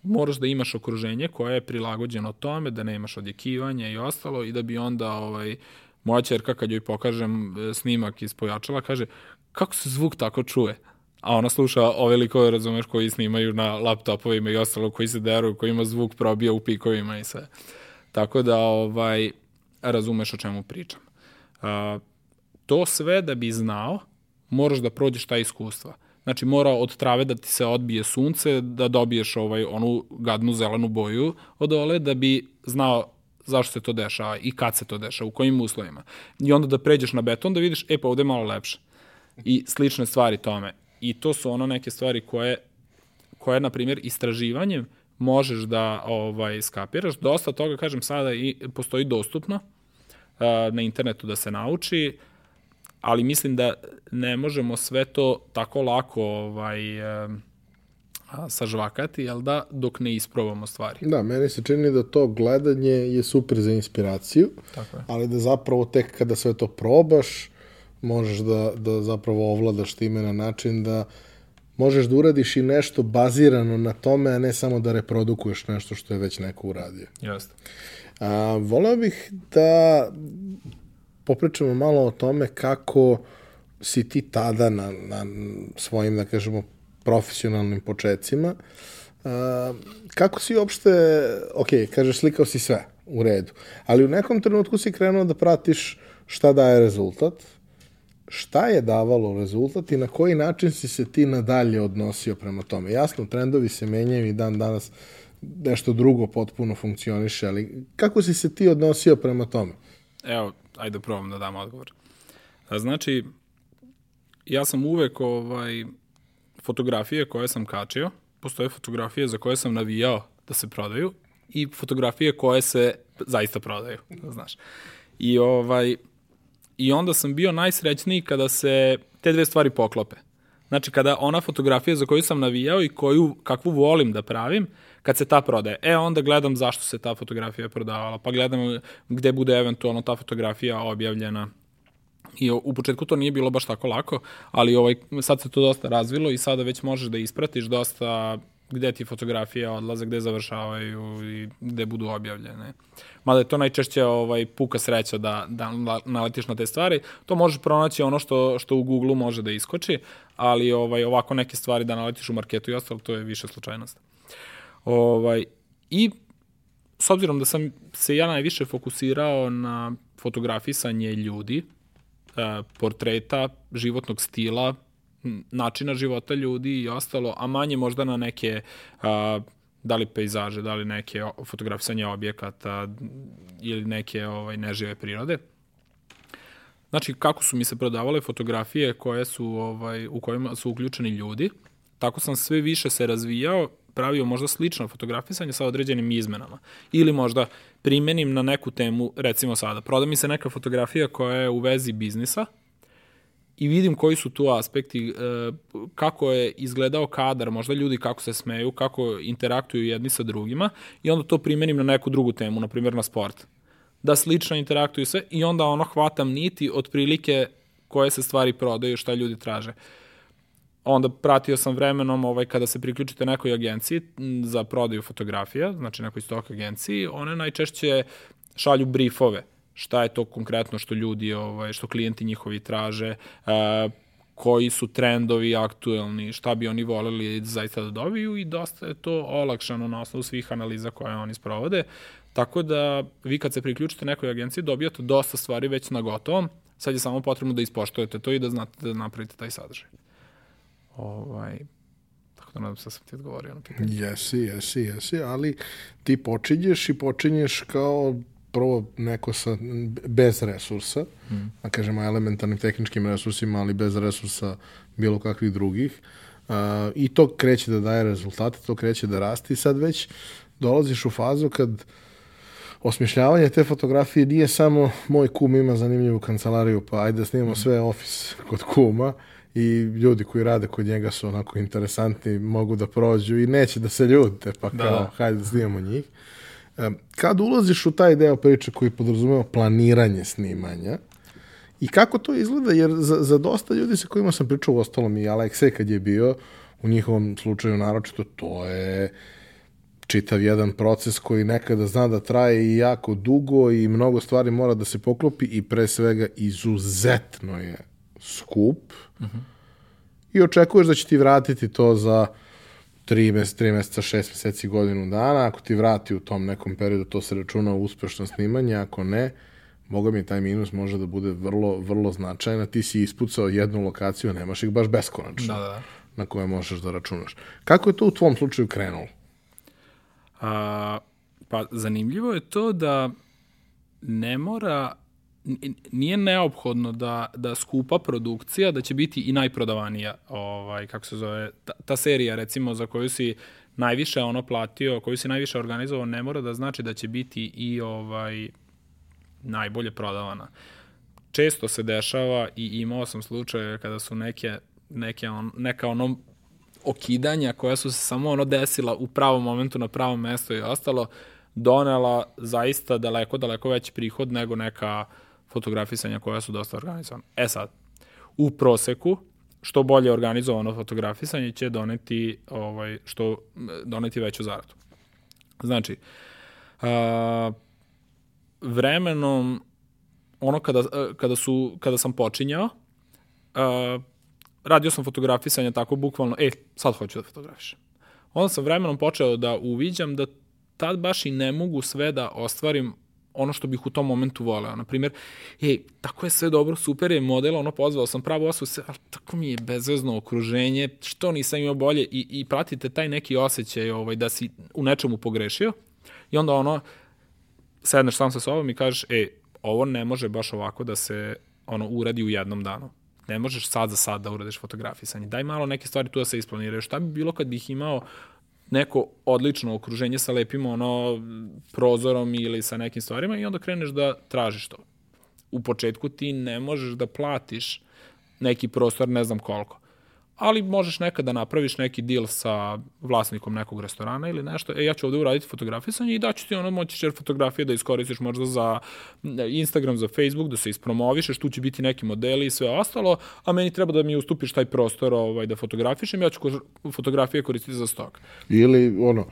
Speaker 2: moraš da imaš okruženje koje je prilagođeno tome, da nemaš odjekivanja i ostalo i da bi onda ovaj moja čerka kad joj pokažem e, snimak iz pojačala, kaže, kako se zvuk tako čuje? A ona sluša ove likove, razumeš, koji snimaju na laptopovima i ostalo, koji se deruju, koji ima zvuk probija u pikovima i sve. Tako da, ovaj, razumeš o čemu pričam. Uh, to sve da bi znao, moraš da prođeš ta iskustva. Znači mora od trave da ti se odbije sunce, da dobiješ ovaj onu gadnu zelenu boju od ole da bi znao zašto se to dešava i kad se to dešava, u kojim uslovima. I onda da pređeš na beton da vidiš, e pa ovde je malo lepše. I slične stvari tome. I to su ono neke stvari koje, koje na primjer, istraživanjem možeš da ovaj skapiraš. Dosta toga, kažem, sada i postoji dostupno uh, na internetu da se nauči, ali mislim da ne možemo sve to tako lako ovaj, uh, sažvakati, jel da, dok ne isprobamo stvari.
Speaker 1: Da, meni se čini da to gledanje je super za inspiraciju,
Speaker 2: Tako je.
Speaker 1: ali da zapravo tek kada sve to probaš, možeš da, da zapravo ovladaš time na način da možeš da uradiš i nešto bazirano na tome, a ne samo da reprodukuješ nešto što je već neko uradio.
Speaker 2: Jeste.
Speaker 1: A, voleo bih da popričamo malo o tome kako si ti tada na, na svojim, da kažemo, profesionalnim početcima, a, kako si uopšte, ok, kažeš slikao si sve, u redu, ali u nekom trenutku si krenuo da pratiš šta daje rezultat, šta je davalo rezultat i na koji način si se ti nadalje odnosio prema tome. Jasno, trendovi se menjaju i dan danas nešto drugo potpuno funkcioniše, ali kako si se ti odnosio prema tome?
Speaker 2: Evo, ajde probam da dam odgovor. A znači, ja sam uvek ovaj, fotografije koje sam kačio, postoje fotografije za koje sam navijao da se prodaju i fotografije koje se zaista prodaju, znaš. I ovaj, I onda sam bio najsrećniji kada se te dve stvari poklope. Znači, kada ona fotografija za koju sam navijao i koju, kakvu volim da pravim, kad se ta prodaje. E, onda gledam zašto se ta fotografija prodavala, pa gledam gde bude eventualno ta fotografija objavljena. I u početku to nije bilo baš tako lako, ali ovaj, sad se to dosta razvilo i sada već možeš da ispratiš dosta gde ti fotografije odlaze, gde završavaju i gde budu objavljene. Mada je to najčešće ovaj, puka sreća da, da naletiš na te stvari. To možeš pronaći ono što, što u Google može da iskoči, ali ovaj, ovako neke stvari da naletiš u marketu i ostalo, to je više slučajnost. Ovaj, I s obzirom da sam se ja najviše fokusirao na fotografisanje ljudi, eh, portreta, životnog stila, načina života ljudi i ostalo, a manje možda na neke a, da li pejzaže, da li neke fotografisanje objekata ili neke ovaj, nežive prirode. Znači, kako su mi se prodavale fotografije koje su, ovaj, u kojima su uključeni ljudi, tako sam sve više se razvijao, pravio možda slično fotografisanje sa određenim izmenama. Ili možda primenim na neku temu, recimo sada, proda mi se neka fotografija koja je u vezi biznisa, i vidim koji su tu aspekti, e, kako je izgledao kadar, možda ljudi kako se smeju, kako interaktuju jedni sa drugima i onda to primenim na neku drugu temu, na primjer na sport. Da slično interaktuju sve i onda ono hvatam niti od prilike koje se stvari prodaju, šta ljudi traže. Onda pratio sam vremenom ovaj, kada se priključite nekoj agenciji za prodaju fotografija, znači nekoj stok agenciji, one najčešće šalju briefove šta je to konkretno što ljudi, ovaj, što klijenti njihovi traže, uh, koji su trendovi aktuelni, šta bi oni voleli zaista da dobiju i dosta je to olakšano na osnovu svih analiza koje oni sprovode. Tako da vi kad se priključite nekoj agenciji dobijate dosta stvari već na gotovom, sad je samo potrebno da ispoštujete to i da znate da napravite taj sadržaj. Ovaj, tako da nadam se da sam ti odgovorio na pitanje.
Speaker 1: Jesi, jesi, jesi, ali ti počinješ i počinješ kao prvo neko sa, bez resursa, mm. da kažemo elementarnim tehničkim resursima, ali bez resursa bilo kakvih drugih. Uh, I to kreće da daje rezultate, to kreće da raste i sad već dolaziš u fazu kad osmišljavanje te fotografije nije samo moj kum ima zanimljivu kancelariju, pa ajde da snimamo mm. sve ofis kod kuma i ljudi koji rade kod njega su onako interesantni, mogu da prođu i neće da se ljute, pa kao, da. hajde da snimamo njih. Kad ulaziš u taj deo priče koji podrazumeva planiranje snimanja, I kako to izgleda? Jer za, za dosta ljudi sa kojima sam pričao, u ostalom i Alekse kad je bio, u njihovom slučaju naročito, to je čitav jedan proces koji nekada zna da traje i jako dugo i mnogo stvari mora da se poklopi i pre svega izuzetno je skup uh -huh. i očekuješ da će ti vratiti to za tri meseca, tri meseca, šest meseci, godinu dana. Ako ti vrati u tom nekom periodu, to se računa u uspešno snimanje, ako ne, moga mi taj minus može da bude vrlo, vrlo značajan. Ti si ispucao jednu lokaciju, nemaš ih baš beskonačno.
Speaker 2: Da, da.
Speaker 1: Na koje možeš da računaš. Kako je to u tvom slučaju krenulo?
Speaker 2: A, pa zanimljivo je to da ne mora nije neophodno da, da skupa produkcija, da će biti i najprodavanija, ovaj, kako se zove, ta, ta serija recimo za koju si najviše ono platio, koju si najviše organizovao, ne mora da znači da će biti i ovaj najbolje prodavana. Često se dešava i imao sam slučaje kada su neke, neke on, neka ono okidanja koja su se samo ono desila u pravom momentu na pravom mestu i ostalo, donela zaista daleko, daleko veći prihod nego neka fotografisanja koja su dosta organizovana. E sad, u proseku, što bolje organizovano fotografisanje će doneti, ovaj, što, doneti veću zaradu. Znači, a, vremenom, ono kada, kada, su, kada sam počinjao, a, radio sam fotografisanje tako bukvalno, e, sad hoću da fotografišem. Onda sam vremenom počeo da uviđam da tad baš i ne mogu sve da ostvarim ono što bih u tom momentu voleo. Na primjer, ej, tako je sve dobro, super je model, ono pozvao sam pravo osobu, sve, ali tako mi je bezvezno okruženje, što nisam imao bolje i, i pratite taj neki osjećaj ovaj, da si u nečemu pogrešio i onda ono, sedneš sam sa sobom i kažeš, ej, ovo ne može baš ovako da se ono uradi u jednom danu. Ne možeš sad za sad da uradiš fotografisanje. Daj malo neke stvari tu da se isplaniraju. Šta bi bilo kad bih imao neko odlično okruženje sa lepim ono prozorom ili sa nekim stvarima i onda kreneš da tražiš to. U početku ti ne možeš da platiš neki prostor ne znam koliko ali možeš nekada da napraviš neki deal sa vlasnikom nekog restorana ili nešto, e, ja ću ovde uraditi fotografisanje i daću ti ono, moći ćeš fotografije da iskoristiš možda za Instagram, za Facebook, da se ispromovišeš, tu će biti neki modeli i sve ostalo, a meni treba da mi ustupiš taj prostor ovaj, da fotografišem, ja ću fotografije koristiti za stok.
Speaker 1: Ili, ono,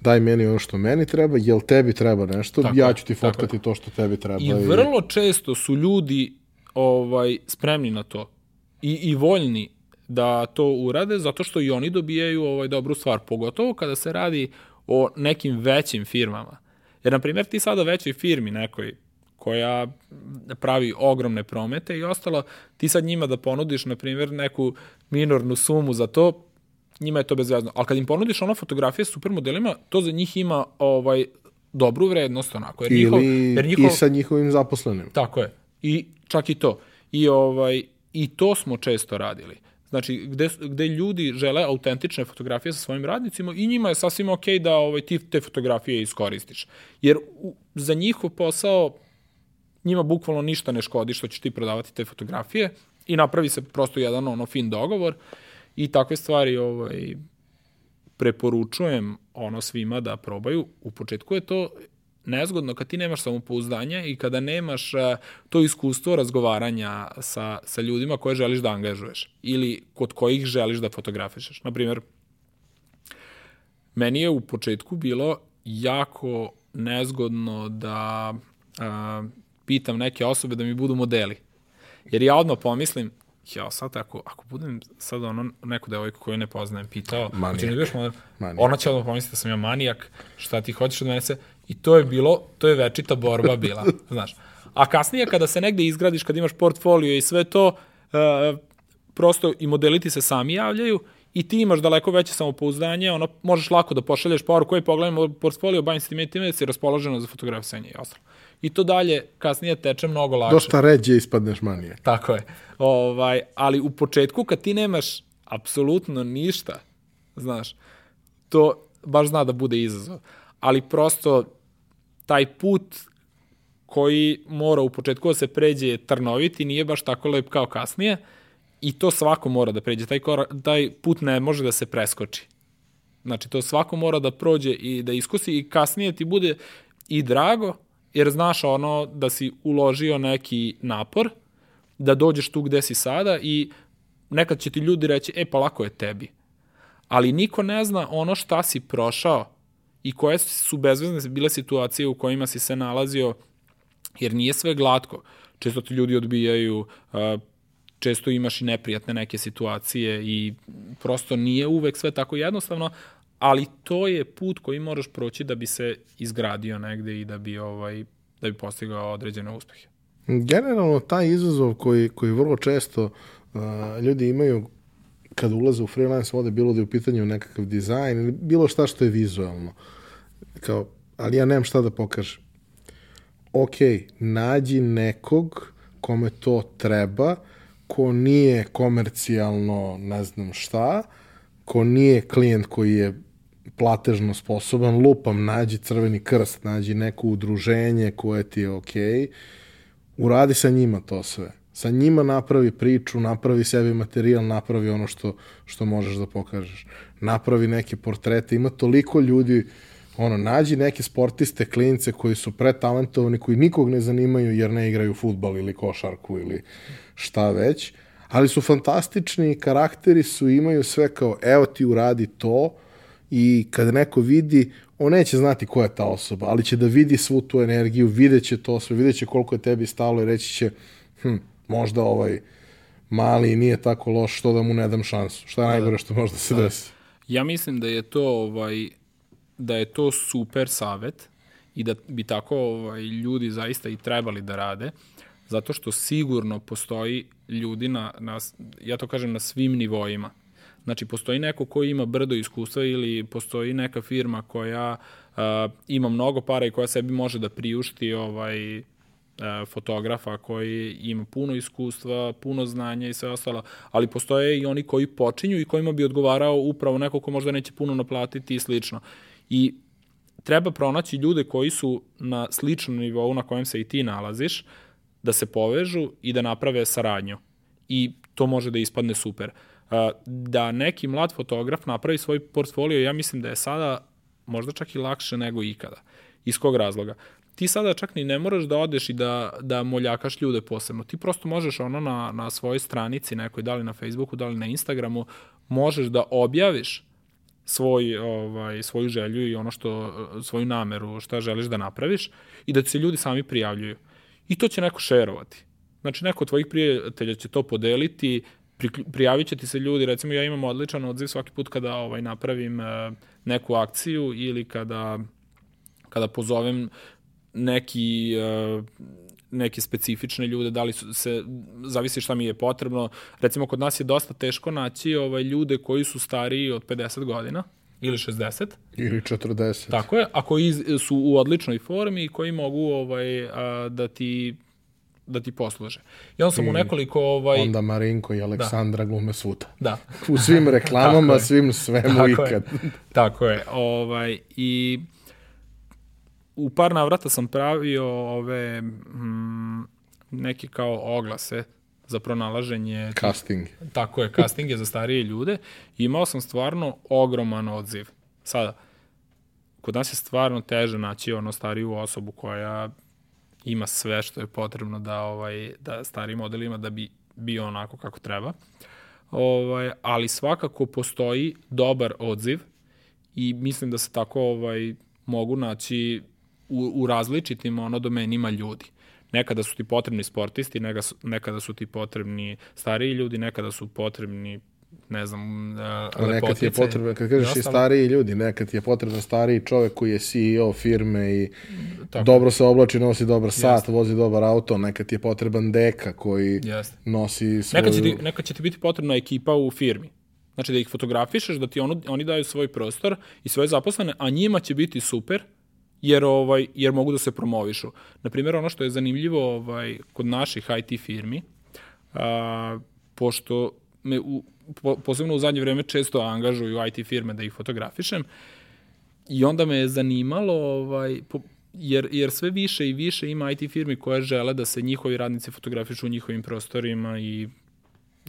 Speaker 1: daj meni ono što meni treba, jel tebi treba nešto, tako ja ću ti fotkati to što tebi treba.
Speaker 2: I, I vrlo često su ljudi ovaj spremni na to i, i voljni da to urade, zato što i oni dobijaju ovaj dobru stvar, pogotovo kada se radi o nekim većim firmama. Jer, na primjer, ti sada većoj firmi nekoj, koja pravi ogromne promete i ostalo, ti sad njima da ponudiš, na primjer, neku minornu sumu za to, njima je to bezvezno. Ali kad im ponudiš ono fotografije s supermodelima, to za njih ima ovaj dobru vrednost onako.
Speaker 1: Jer njihov, Ili jer njihov, i sa njihovim zaposlenim.
Speaker 2: Tako je. I čak i to. I, ovaj, I to smo često radili. Znači, gde, gde ljudi žele autentične fotografije sa svojim radnicima i njima je sasvim ok da ovaj, ti te fotografije iskoristiš. Jer u, za njihov posao njima bukvalno ništa ne škodi što ćeš ti prodavati te fotografije i napravi se prosto jedan ono fin dogovor i takve stvari ovaj, preporučujem ono svima da probaju. U početku je to nezgodno kad ti nemaš samopouzdanje i kada nemaš uh, to iskustvo razgovaranja sa, sa ljudima koje želiš da angažuješ ili kod kojih želiš da fotografišeš. Naprimjer, meni je u početku bilo jako nezgodno da uh, pitam neke osobe da mi budu modeli. Jer ja odmah pomislim, ja sad ako, ako budem sad ono neku devojku koju ne poznajem pitao, manijak. Ne budeš model, ona će odmah pomisliti da sam ja manijak, šta ti hoćeš od mene se, I to je bilo, to je večita borba bila, znaš. A kasnije kada se negde izgradiš, kad imaš portfolio i sve to, uh, prosto i modeliti se sami javljaju i ti imaš daleko veće samopouzdanje, ono, možeš lako da pošalješ poruku koji pogledamo portfolio, bavim se time i time, da si raspoloženo za fotografisanje i ostalo. I to dalje kasnije teče mnogo lakše.
Speaker 1: Dosta ređe ispadneš manije.
Speaker 2: Tako je. Ovaj, ali u početku kad ti nemaš apsolutno ništa, znaš, to baš zna da bude izazov. Ali prosto taj put koji mora u početku da se pređe trnovit i nije baš tako lep kao kasnije i to svako mora da pređe. Taj, korak, taj put ne može da se preskoči. Znači, to svako mora da prođe i da iskusi i kasnije ti bude i drago, jer znaš ono da si uložio neki napor, da dođeš tu gde si sada i nekad će ti ljudi reći, e pa lako je tebi. Ali niko ne zna ono šta si prošao i koje su bezvezne bile situacije u kojima si se nalazio, jer nije sve glatko. Često ti ljudi odbijaju, često imaš i neprijatne neke situacije i prosto nije uvek sve tako jednostavno, ali to je put koji moraš proći da bi se izgradio negde i da bi ovaj da bi postigao određene uspehe.
Speaker 1: Generalno taj izazov koji koji vrlo često uh, ljudi imaju kad ulaze u freelance vode, bilo da je u pitanju nekakav dizajn ili bilo šta što je vizualno. Kao, ali ja nemam šta da pokažem. Ok, nađi nekog kome to treba, ko nije komercijalno ne znam šta, ko nije klijent koji je platežno sposoban, lupam, nađi crveni krst, nađi neko udruženje koje ti je okej, okay, uradi sa njima to sve sa njima napravi priču, napravi sebi materijal, napravi ono što, što možeš da pokažeš. Napravi neke portrete, ima toliko ljudi, ono, nađi neke sportiste, klince koji su pretalentovani, koji nikog ne zanimaju jer ne igraju futbal ili košarku ili šta već, ali su fantastični, karakteri su, imaju sve kao, evo ti uradi to, i kada neko vidi, on neće znati ko je ta osoba, ali će da vidi svu tu energiju, videće to sve, videće koliko je tebi stalo i reći će, hm, možda ovaj mali nije tako loš, što da mu ne dam šansu. Šta je da, najgore što možda se da. desi?
Speaker 2: Ja mislim da je to ovaj da je to super savet i da bi tako ovaj ljudi zaista i trebali da rade zato što sigurno postoji ljudi na, na ja to kažem na svim nivoima. Znači, postoji neko ko ima brdo iskustva ili postoji neka firma koja uh, ima mnogo para i koja sebi može da priušti ovaj, fotografa koji ima puno iskustva, puno znanja i sve ostalo, ali postoje i oni koji počinju i kojima bi odgovarao upravo neko ko možda neće puno naplatiti i slično. I treba pronaći ljude koji su na sličnom nivou na kojem se i ti nalaziš, da se povežu i da naprave saradnju. I to može da ispadne super. E, da neki mlad fotograf napravi svoj portfolio, ja mislim da je sada možda čak i lakše nego ikada. Iz kog razloga? Ti sada čak ni ne moraš da odeš i da, da moljakaš ljude posebno. Ti prosto možeš ono na, na svojoj stranici nekoj, da li na Facebooku, da li na Instagramu, možeš da objaviš svoj, ovaj, svoju želju i ono što, svoju nameru, šta želiš da napraviš i da se ljudi sami prijavljuju. I to će neko šerovati. Znači, neko od tvojih prijatelja će to podeliti, pri, prijavit će ti se ljudi, recimo ja imam odličan odziv svaki put kada ovaj, napravim uh, neku akciju ili kada kada pozovem neki uh, neke specifične ljude, da li su se, zavisi šta mi je potrebno. Recimo, kod nas je dosta teško naći ovaj, ljude koji su stariji od 50 godina ili 60.
Speaker 1: Ili 40.
Speaker 2: Tako je, a koji su u odličnoj formi i koji mogu ovaj, a, da ti da ti posluže. I onda sam I u nekoliko... Ovaj...
Speaker 1: Onda Marinko i Aleksandra da. glume svuda.
Speaker 2: Da.
Speaker 1: u svim reklamama, svim svemu Tako ikad.
Speaker 2: Je. Tako je. Ovaj, I u par navrata sam pravio ove mm, neke kao oglase za pronalaženje...
Speaker 1: Casting.
Speaker 2: Tako je, casting je za starije ljude. I imao sam stvarno ogroman odziv. Sada, kod nas je stvarno teže naći ono stariju osobu koja ima sve što je potrebno da ovaj da stari model ima da bi bio onako kako treba. Ovaj, ali svakako postoji dobar odziv i mislim da se tako ovaj mogu naći u, u različitim ono domenima ljudi. Nekada su ti potrebni sportisti, nekada su ti potrebni stariji ljudi, nekada su potrebni ne znam, uh,
Speaker 1: nekad ti je potrebno, kad kažeš i stariji ljudi, nekad ti je potreban stariji čovek koji je CEO firme i Tako. dobro se oblači, nosi dobar sat, Jeste. vozi dobar auto, nekad ti je potreban deka koji Jeste. nosi svoju...
Speaker 2: Nekad će, ti, nekad će ti biti potrebna ekipa u firmi. Znači da ih fotografišeš, da ti ono, oni daju svoj prostor i svoje zaposlene, a njima će biti super jer ovaj jer mogu da se promovišu. Na primjer ono što je zanimljivo ovaj kod naših IT firmi, a, pošto me u, po, posebno u zadnje vreme često angažuju IT firme da ih fotografišem i onda me je zanimalo ovaj po, jer, jer sve više i više ima IT firmi koje žele da se njihovi radnici fotografišu u njihovim prostorima i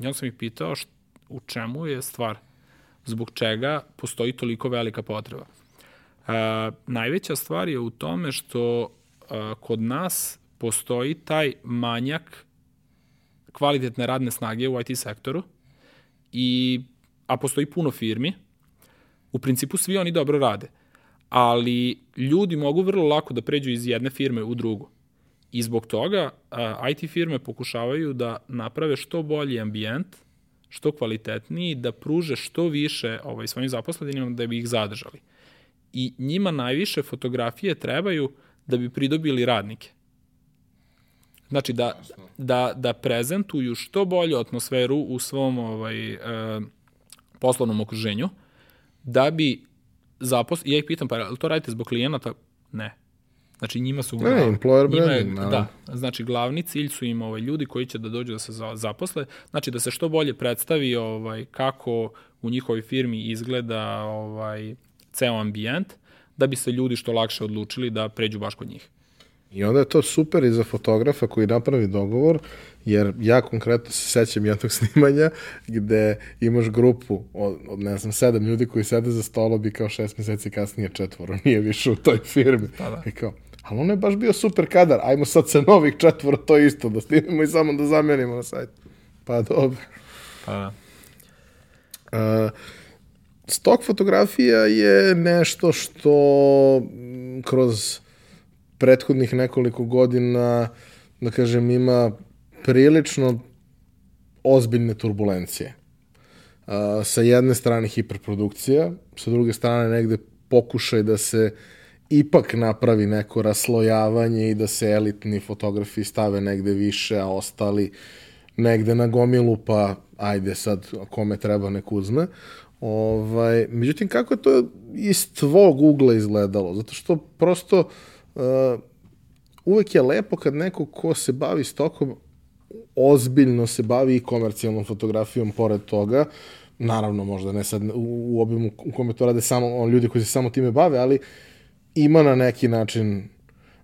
Speaker 2: ja sam ih pitao št, u čemu je stvar, zbog čega postoji toliko velika potreba. A, najveća stvar je u tome što a, kod nas postoji taj manjak kvalitetne radne snage u IT sektoru, i, a postoji puno firmi, u principu svi oni dobro rade, ali ljudi mogu vrlo lako da pređu iz jedne firme u drugu. I zbog toga a, IT firme pokušavaju da naprave što bolji ambijent, što kvalitetniji, da pruže što više ovaj, svojim zaposlenima da bi ih zadržali. I njima najviše fotografije trebaju da bi pridobili radnike. Znači da, da, da prezentuju što bolju atmosferu u svom ovaj, e, poslovnom okruženju, da bi zaposl... Ja ih pitam, pa to radite zbog klijenata? Ne. Znači njima su...
Speaker 1: Ne, employer branding,
Speaker 2: je, Da, znači glavni cilj su im ovaj, ljudi koji će da dođu da se zaposle, znači da se što bolje predstavi ovaj, kako u njihovoj firmi izgleda ovaj, ceo ambijent, da bi se ljudi što lakše odlučili da pređu baš kod njih.
Speaker 1: I onda je to super i za fotografa koji napravi dogovor, jer ja konkretno se sećam jednog snimanja gde imaš grupu od, od ne znam, sedam ljudi koji sede za stolom i kao šest meseci kasnije četvoro nije više u toj firmi. Pa da. I kao, ali ono je baš bio super kadar, ajmo sad sa novih četvoro to isto da snimimo i samo da zamenimo na sajtu. Pa dobro. Pa da. Uh, stok fotografija je nešto što kroz prethodnih nekoliko godina, da kažem, ima prilično ozbiljne turbulencije. Uh, sa jedne strane hiperprodukcija, sa druge strane negde pokušaj da se ipak napravi neko raslojavanje i da se elitni fotografi stave negde više, a ostali negde na gomilu, pa ajde sad kome treba nek uzme. Ovaj, međutim, kako je to iz tvog ugla izgledalo? Zato što prosto uh, uvek je lepo kad neko ko se bavi stokom ozbiljno se bavi i komercijalnom fotografijom pored toga, naravno možda ne sad u, obimu u kome to rade samo ljudi koji se samo time bave, ali ima na neki način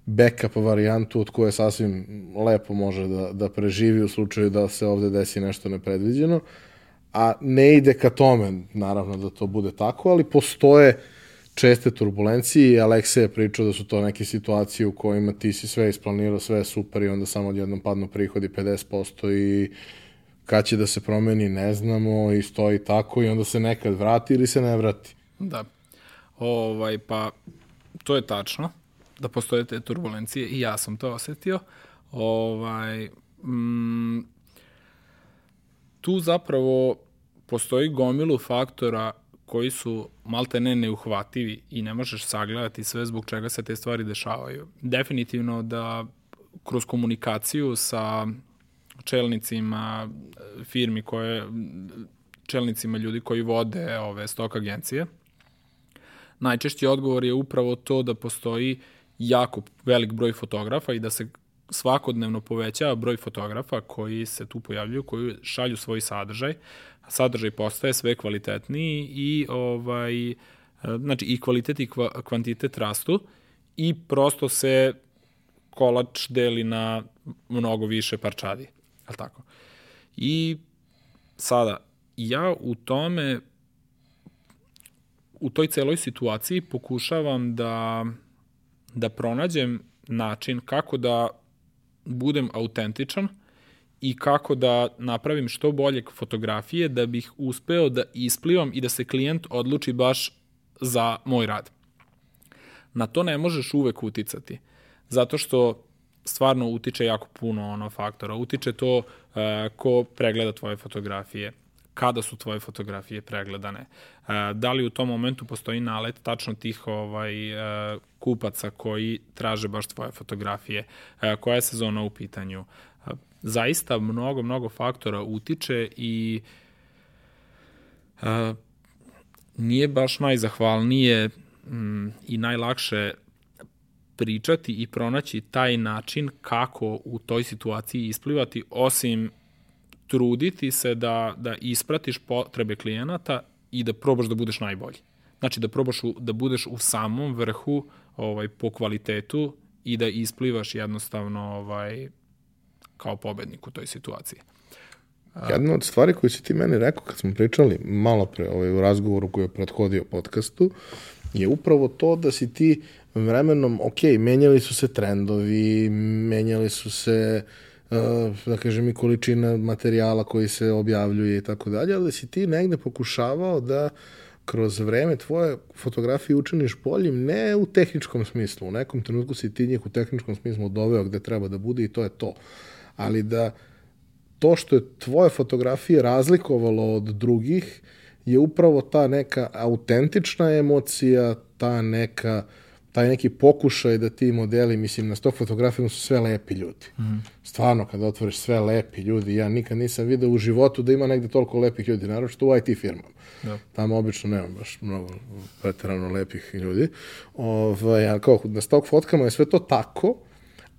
Speaker 1: backup varijantu od koje sasvim lepo može da, da preživi u slučaju da se ovde desi nešto nepredviđeno, a ne ide ka tome, naravno da to bude tako, ali postoje česte turbulencije i Aleksa je pričao da su to neke situacije u kojima ti si sve isplanirao, sve je super i onda samo odjednom padnu prihodi 50% i kad će da se promeni ne znamo i stoji tako i onda se nekad vrati ili se ne vrati.
Speaker 2: Da. Ovaj, pa to je tačno da postoje te turbulencije i ja sam to osetio. Ovaj, mm, tu zapravo postoji gomilu faktora koji su malte ne neuhvativi i ne možeš sagledati sve zbog čega se te stvari dešavaju. Definitivno da kroz komunikaciju sa čelnicima firmi koje čelnicima ljudi koji vode ove stok agencije, najčešći odgovor je upravo to da postoji jako velik broj fotografa i da se svakodnevno povećava broj fotografa koji se tu pojavljuju, koji šalju svoj sadržaj. Sadržaj postaje sve kvalitetniji i ovaj znači i kvalitet i kvantitet rastu i prosto se kolač deli na mnogo više parčadi. Je tako? I sada, ja u tome u toj celoj situaciji pokušavam da, da pronađem način kako da budem autentičan i kako da napravim što bolje fotografije da bih uspeo da isplivam i da se klijent odluči baš za moj rad. Na to ne možeš uvek uticati, zato što stvarno utiče jako puno ono faktora. Utiče to uh, ko pregleda tvoje fotografije, kada su tvoje fotografije pregledane. Uh, da li u tom momentu postoji nalet tačno tih ovaj, uh, kupaca koji traže baš tvoje fotografije, uh, koja je sezona u pitanju. Zaista mnogo, mnogo faktora utiče i nije baš najzahvalnije mm, i najlakše pričati i pronaći taj način kako u toj situaciji isplivati, osim truditi se da, da ispratiš potrebe klijenata i da probaš da budeš najbolji. Znači da probaš u, da budeš u samom vrhu ovaj, po kvalitetu i da isplivaš jednostavno ovaj, kao pobednik u toj situaciji.
Speaker 1: Jedna od stvari koju si ti meni rekao kad smo pričali malo pre ovaj, u razgovoru koji je prethodio podcastu je upravo to da si ti vremenom, ok, menjali su se trendovi, menjali su se uh, da kažem i količina materijala koji se objavljuje i tako dalje, ali da si ti negde pokušavao da kroz vreme tvoje fotografije učiniš boljim, ne u tehničkom smislu. U nekom trenutku si ti njih u tehničkom smislu doveo gde treba da bude i to je to. Ali da to što je tvoje fotografije razlikovalo od drugih je upravo ta neka autentična emocija, ta neka taj neki pokušaj da ti modeli, mislim, na sto fotografijama su sve lepi ljudi. Mm -hmm. Stvarno, kada otvoriš sve lepi ljudi, ja nikad nisam video u životu da ima negde toliko lepih ljudi, naročito u IT firmama. Da. Tamo obično nema baš mnogo preterano lepih ljudi. Ovaj, ali kao, na stok fotkama je sve to tako,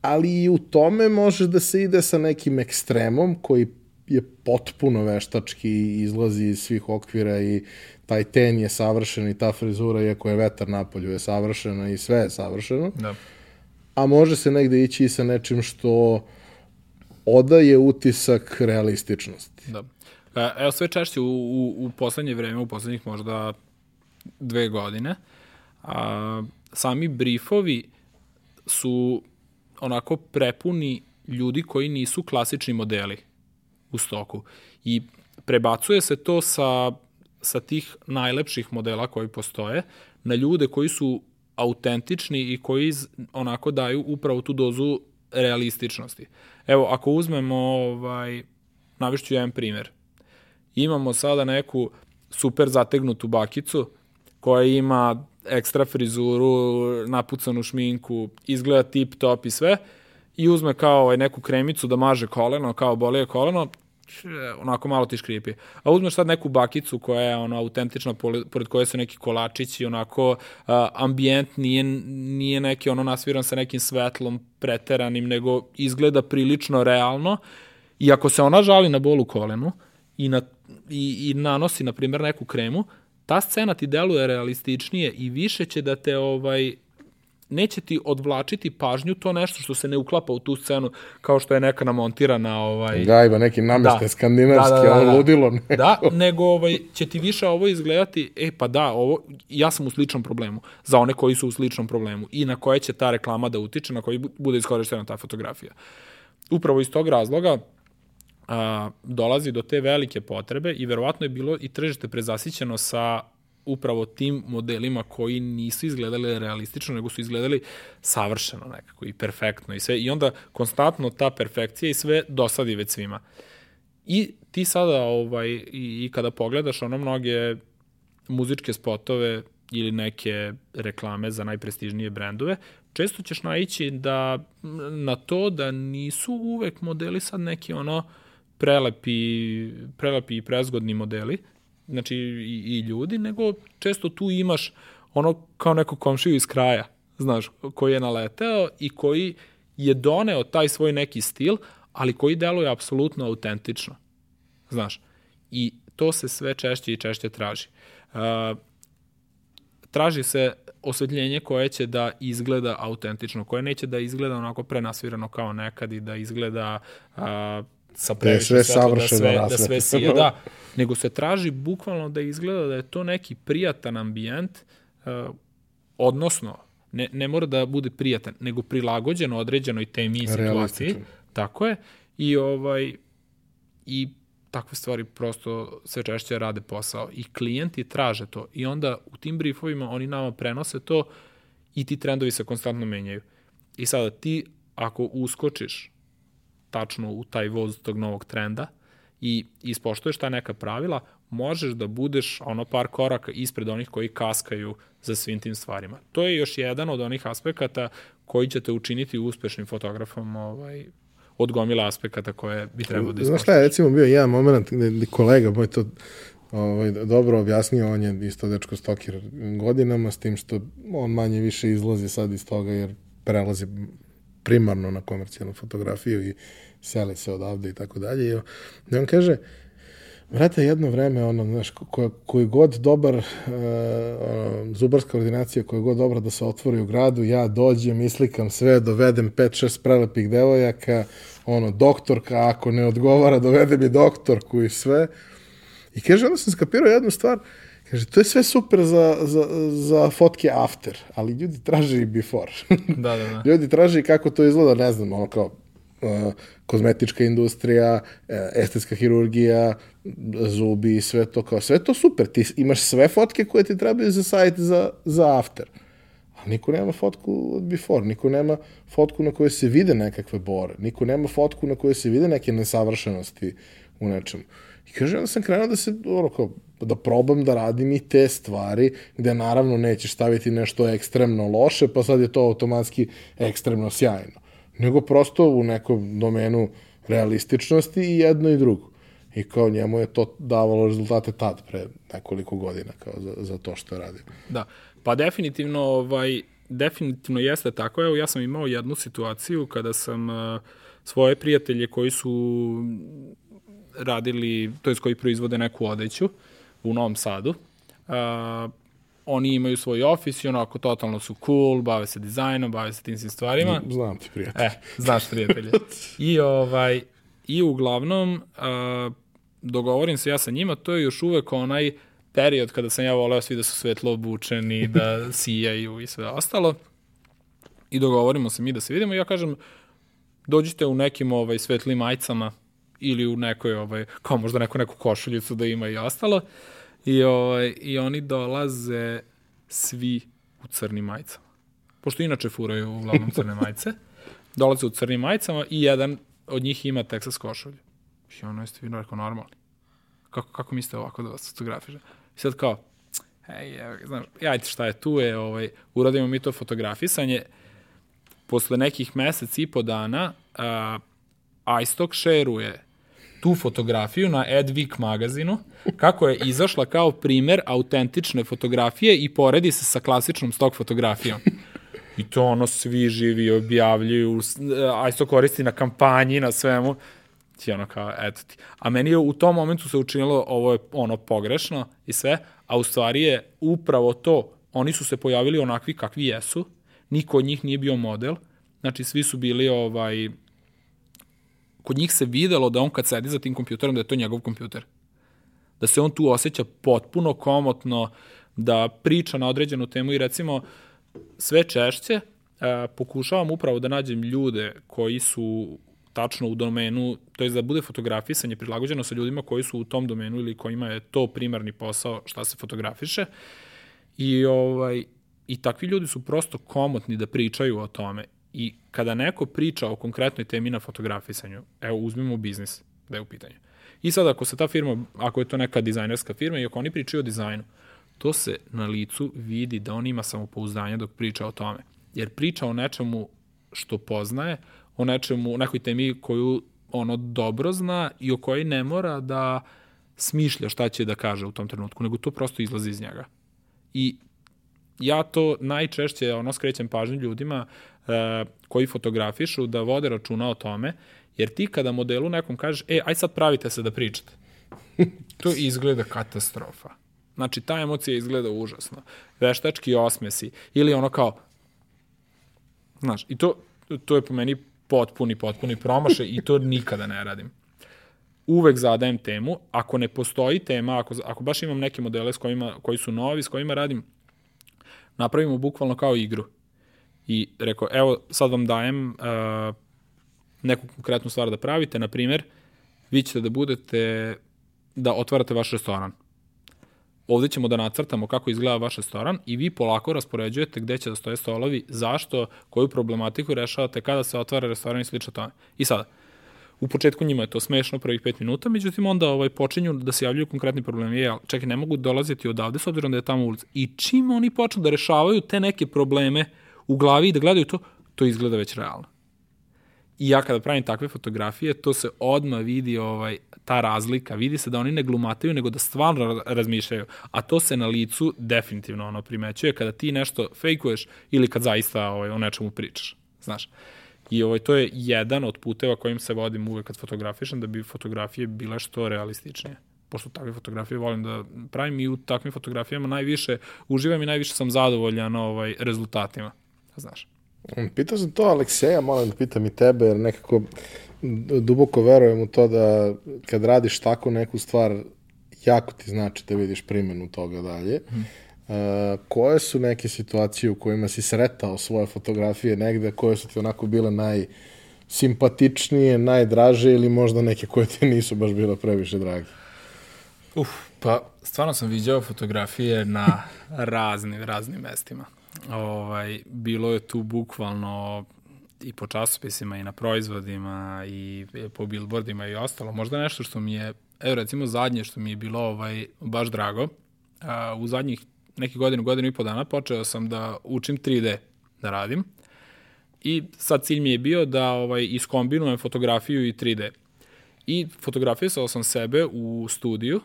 Speaker 1: ali i u tome može da se ide sa nekim ekstremom koji je potpuno veštački, izlazi iz svih okvira i taj ten je savršen i ta frizura, iako je vetar napolju, je savršena i sve je savršeno. Da. A može se negde ići i sa nečim što odaje utisak realističnosti.
Speaker 2: Da. E, evo sve češće u, u, u poslednje vreme, u poslednjih možda dve godine, a, sami briefovi su onako prepuni ljudi koji nisu klasični modeli u stoku. I prebacuje se to sa, sa tih najlepših modela koji postoje na ljude koji su autentični i koji onako daju upravo tu dozu realističnosti. Evo, ako uzmemo, ovaj, navišću jedan primer. Imamo sada neku super zategnutu bakicu koja ima ekstra frizuru, napucanu šminku, izgleda tip top i sve, i uzme kao ovaj, neku kremicu da maže koleno, kao bolije koleno, onako malo ti škripi. A uzmeš sad neku bakicu koja je ono autentična, pored koje su neki kolačići, onako uh, ambijent nije, nije neki ono nasviran sa nekim svetlom preteranim, nego izgleda prilično realno. I ako se ona žali na bolu kolenu i, na, i, i nanosi, na primjer, neku kremu, ta scena ti deluje realističnije i više će da te ovaj neće ti odvlačiti pažnju to nešto što se ne uklapa u tu scenu kao što je neka namontirana ovaj
Speaker 1: gajba neki nameste da. skandinavski da, da, da, da. ludilo neko.
Speaker 2: da nego ovaj će ti više ovo izgledati e pa da ovo ja sam u sličnom problemu za one koji su u sličnom problemu i na koje će ta reklama da utiče na koji bude iskorištena ta fotografija upravo iz tog razloga a, dolazi do te velike potrebe i verovatno je bilo i tržište prezasićeno sa upravo tim modelima koji nisu izgledali realistično, nego su izgledali savršeno nekako i perfektno i sve. I onda konstantno ta perfekcija i sve dosadi već svima. I ti sada, ovaj, i, i kada pogledaš ono mnoge muzičke spotove ili neke reklame za najprestižnije brendove, često ćeš naići da na to da nisu uvek modeli sad neki ono prelepi, prelepi i prezgodni modeli, znači i, i ljudi, nego često tu imaš ono kao neko komšiju iz kraja, znaš, koji je naleteo i koji je doneo taj svoj neki stil, ali koji deluje apsolutno autentično. Znaš, i to se sve češće i češće traži. Uh, traži se osvetljenje koje će da izgleda autentično, koje neće da izgleda onako prenasvirano kao nekad i da izgleda uh, sa previše sve svetlo, da sve, da sve sije, da, nego se traži bukvalno da izgleda da je to neki prijatan ambijent, uh, odnosno, ne, ne mora da bude prijatan, nego prilagođen određenoj temi i situaciji. Tako je. I, ovaj, I takve stvari prosto sve češće rade posao. I klijenti traže to. I onda u tim briefovima oni nama prenose to i ti trendovi se konstantno menjaju. I sada ti, ako uskočiš tačno u taj voz tog novog trenda i ispoštuješ ta neka pravila, možeš da budeš ono par koraka ispred onih koji kaskaju za svim tim stvarima. To je još jedan od onih aspekata koji će te učiniti uspešnim fotografom ovaj, od gomila aspekata koje bi trebalo da ispoštuješ.
Speaker 1: Znaš šta je, recimo bio jedan moment gde kolega moj to ovaj, dobro objasnio, on je isto dečko stokir godinama, s tim što on manje više izlazi sad iz toga jer prelazi primarno na komercijalnu fotografiju i seli se odavde i tako dalje. I on kaže, Vrate, jedno vreme, ono, znaš, ko, koji god dobar, uh, zubarska ordinacija koja god dobra da se otvori u gradu, ja dođem, islikam sve, dovedem 5-6 prelepih devojaka, ono, doktorka, ako ne odgovara, dovede mi doktorku i sve. I kaže, onda sam skapirao jednu stvar, Kaže, to je sve super za, za, za fotke after, ali ljudi traže i before.
Speaker 2: da, da, da.
Speaker 1: ljudi traže i kako to izgleda, ne znam, ono kao uh, kozmetička industrija, uh, estetska hirurgija, zubi, sve to kao, sve to super. Ti imaš sve fotke koje ti trebaju za sajt za, za after. A niko nema fotku od before, niko nema fotku na kojoj se vide nekakve bore, niko nema fotku na kojoj se vide neke nesavršenosti u nečemu. I kaže, onda sam krenuo da se, ono, kao, da probam da radim i te stvari, gde naravno nećeš staviti nešto ekstremno loše, pa sad je to automatski ekstremno sjajno. Nego prosto u nekom domenu realističnosti i jedno i drugo. I kao njemu je to davalo rezultate tad, pre nekoliko godina, kao za, za to što radim.
Speaker 2: Da, pa definitivno, ovaj, definitivno jeste tako. Evo, ja sam imao jednu situaciju kada sam uh, svoje prijatelje koji su radili, to je koji proizvode neku odeću u Novom Sadu, uh, oni imaju svoj ofis i onako totalno su cool, bave se dizajnom, bave se tim svim stvarima.
Speaker 1: Znam ti prijatelj.
Speaker 2: E, znaš prijatelje. I ovaj, i uglavnom uh, dogovorim se ja sa njima, to je još uvek onaj period kada sam ja voleo svi da su svetlo obučeni, da sijaju i sve ostalo. I dogovorimo se mi da se vidimo i ja kažem, dođite u nekim ovaj, svetlim majcama ili u nekoj, ovaj, kao možda neku, neku košuljicu da ima i ostalo. I, ovaj, I oni dolaze svi u crnim majcama. Pošto inače furaju uglavnom crne majice. Dolaze u crnim majicama i jedan od njih ima Texas košulju. I ono jeste vi rekao normalni. Kako, kako mislite ovako da vas fotografiše? I sad kao, hej, znaš, jajte šta je tu je, ovaj, uradimo mi to fotografisanje. Posle nekih mesec i po dana uh, iStock šeruje tu fotografiju na Edvik magazinu, kako je izašla kao primer autentične fotografije i poredi se sa klasičnom stok fotografijom. I to ono svi živi objavljuju, iStock koristi na kampanji, na svemu ti ono kao, eto ti. A meni je u tom momentu se učinilo ovo je ono pogrešno i sve, a u stvari je upravo to, oni su se pojavili onakvi kakvi jesu, niko od njih nije bio model, znači svi su bili ovaj, kod njih se videlo da on kad sedi za tim kompjuterom da je to njegov kompjuter. Da se on tu osjeća potpuno komotno, da priča na određenu temu i recimo sve češće e, pokušavam upravo da nađem ljude koji su tačno u domenu, to je da bude fotografisanje prilagođeno sa ljudima koji su u tom domenu ili kojima je to primarni posao šta se fotografiše. I, ovaj, i takvi ljudi su prosto komotni da pričaju o tome. I kada neko priča o konkretnoj temi na fotografisanju, evo uzmimo biznis da je u pitanju. I sad ako se ta firma, ako je to neka dizajnerska firma i ako oni pričaju o dizajnu, to se na licu vidi da on ima samopouzdanje dok priča o tome. Jer priča o nečemu što poznaje, o nečemu, o nekoj temi koju ono dobro zna i o kojoj ne mora da smišlja šta će da kaže u tom trenutku, nego to prosto izlazi iz njega. I ja to najčešće ono skrećem pažnju ljudima koji fotografišu da vode računa o tome, jer ti kada modelu nekom kažeš, e, aj sad pravite se da pričate. to izgleda katastrofa. Znači, ta emocija izgleda užasno. Veštački osmesi. Ili ono kao, znaš, i to, to je po meni potpuni, potpuni promašaj i to nikada ne radim. Uvek zadajem temu, ako ne postoji tema, ako, ako baš imam neke modele s kojima, koji su novi, s kojima radim, napravimo bukvalno kao igru. I rekao, evo, sad vam dajem uh, neku konkretnu stvar da pravite, na primjer, vi ćete da budete, da otvarate vaš restoran ovde ćemo da nacrtamo kako izgleda vaš restoran i vi polako raspoređujete gde će da stoje stolovi, zašto, koju problematiku rešavate, kada se otvara restoran i slično tome. I sada, u početku njima je to smešno prvih 5 minuta, međutim onda ovaj počinju da se javljaju konkretni problemi. Ja, čekaj, ne mogu dolaziti odavde s obzirom da je tamo ulica. I čim oni počnu da rešavaju te neke probleme u glavi i da gledaju to, to izgleda već realno. I ja kada pravim takve fotografije, to se odma vidi ovaj, ta razlika. Vidi se da oni ne glumataju, nego da stvarno razmišljaju. A to se na licu definitivno ono primećuje kada ti nešto fejkuješ ili kad zaista ovaj, o nečemu pričaš. Znaš. I ovaj, to je jedan od puteva kojim se vodim uvek kad fotografišem, da bi fotografije bile što realističnije pošto takve fotografije volim da pravim i u takvim fotografijama najviše uživam i najviše sam zadovoljan ovaj, rezultatima. Znaš.
Speaker 1: Pitao sam to Alekseja, moram da pitam i tebe, jer nekako duboko verujem u to da kad radiš tako neku stvar, jako ti znači da vidiš primjenu toga dalje. Hmm. Uh, koje su neke situacije u kojima si sretao svoje fotografije negde, koje su ti onako bile naj simpatičnije, najdraže ili možda neke koje ti nisu baš bilo previše drage?
Speaker 2: Uf, pa stvarno sam viđao fotografije na raznim, raznim mestima. Ovaj, bilo je tu bukvalno i po časopisima i na proizvodima i po billboardima i ostalo. Možda nešto što mi je, evo recimo zadnje što mi je bilo ovaj, baš drago, a, u zadnjih nekih godinu, godinu i po dana počeo sam da učim 3D da radim i sad cilj mi je bio da ovaj, iskombinujem fotografiju i 3D. I fotografisao sam sebe u studiju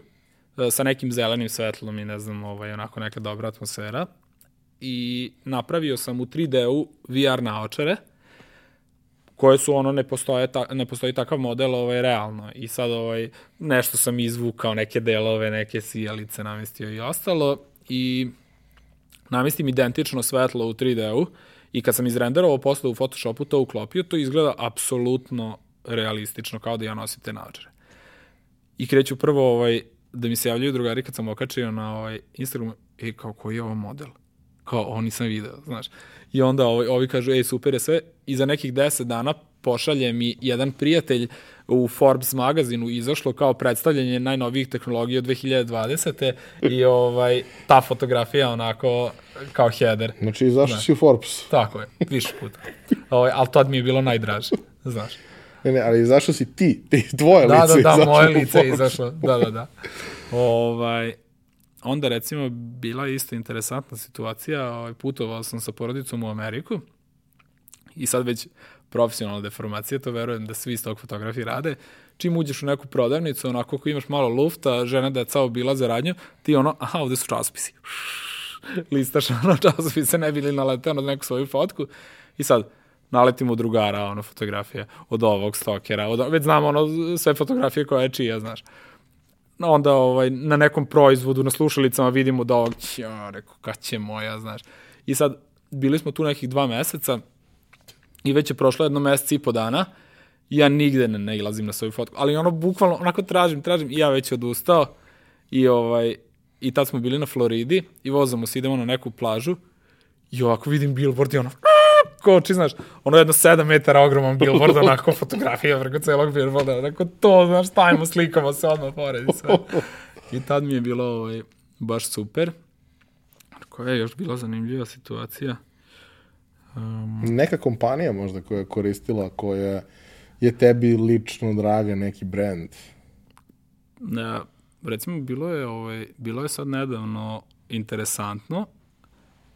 Speaker 2: e, sa nekim zelenim svetlom i ne znam, ovaj, onako neka dobra atmosfera i napravio sam u 3D-u VR naočare koje su ono ne postoje ta, ne postoji takav model ovaj realno i sad ovaj nešto sam izvukao neke delove neke sijalice namestio i ostalo i namestim identično svetlo u 3D-u i kad sam izrenderovao posle u Photoshopu to uklopio, to izgleda apsolutno realistično, kao da ja nosim te naočare. I kreću prvo ovaj, da mi se javljaju drugari kad sam okačio na ovaj Instagram, e, kao koji je ovo model? Kao, ovo nisam video, znaš. I onda ovi, ovi kažu, ej, super je sve. I za nekih 10 dana pošalje mi jedan prijatelj u Forbes magazinu izašlo kao predstavljanje najnovijih tehnologija od 2020. i ovaj, ta fotografija onako kao header.
Speaker 1: Znači, izašao si u Forbes.
Speaker 2: Tako je, više puta. Ovaj, ali tad mi je bilo najdraže, znaš.
Speaker 1: Ne, ne, ali izašao si ti, ti tvoje
Speaker 2: da,
Speaker 1: lice
Speaker 2: Da, da, moje
Speaker 1: u
Speaker 2: lice je izašlo. Da, da, da. Ovaj, onda recimo bila je isto interesantna situacija, ovaj, putovao sam sa porodicom u Ameriku i sad već profesionalna deformacija, to verujem da svi tog fotografi rade. Čim uđeš u neku prodavnicu, onako ako imaš malo lufta, žena da je cao bila za radnju, ti ono, aha, ovde su časopisi. Listaš ono časopise, ne bili naleteo na neku svoju fotku i sad, naletimo drugara, ono, fotografija od ovog stokera, od, već znamo ono, sve fotografije koja je čija, znaš. Onda ovaj, na nekom proizvodu, na slušalicama vidimo da ovog, ja, rekao, kad će moja, znaš. I sad, bili smo tu nekih dva meseca i već je prošlo jedno mesec i po dana i ja nigde ne, ne ilazim na svoju fotku, ali ono, bukvalno, onako tražim, tražim i ja već odustao i ovaj, i tad smo bili na Floridi i vozamo se, idemo na neku plažu i ovako vidim billboard i ono, koči, znaš, ono jedno 7 metara ogroman billboard, onako fotografija preko celog billboarda, onako to, znaš, stavimo, slikamo se odmah pored i sve. I tad mi je bilo ovaj, baš super. Koja je još bila zanimljiva situacija? Um,
Speaker 1: Neka kompanija možda koja je koristila, koja je tebi lično draga, neki brand.
Speaker 2: ne, recimo, bilo je, ovaj, bilo je sad nedavno interesantno.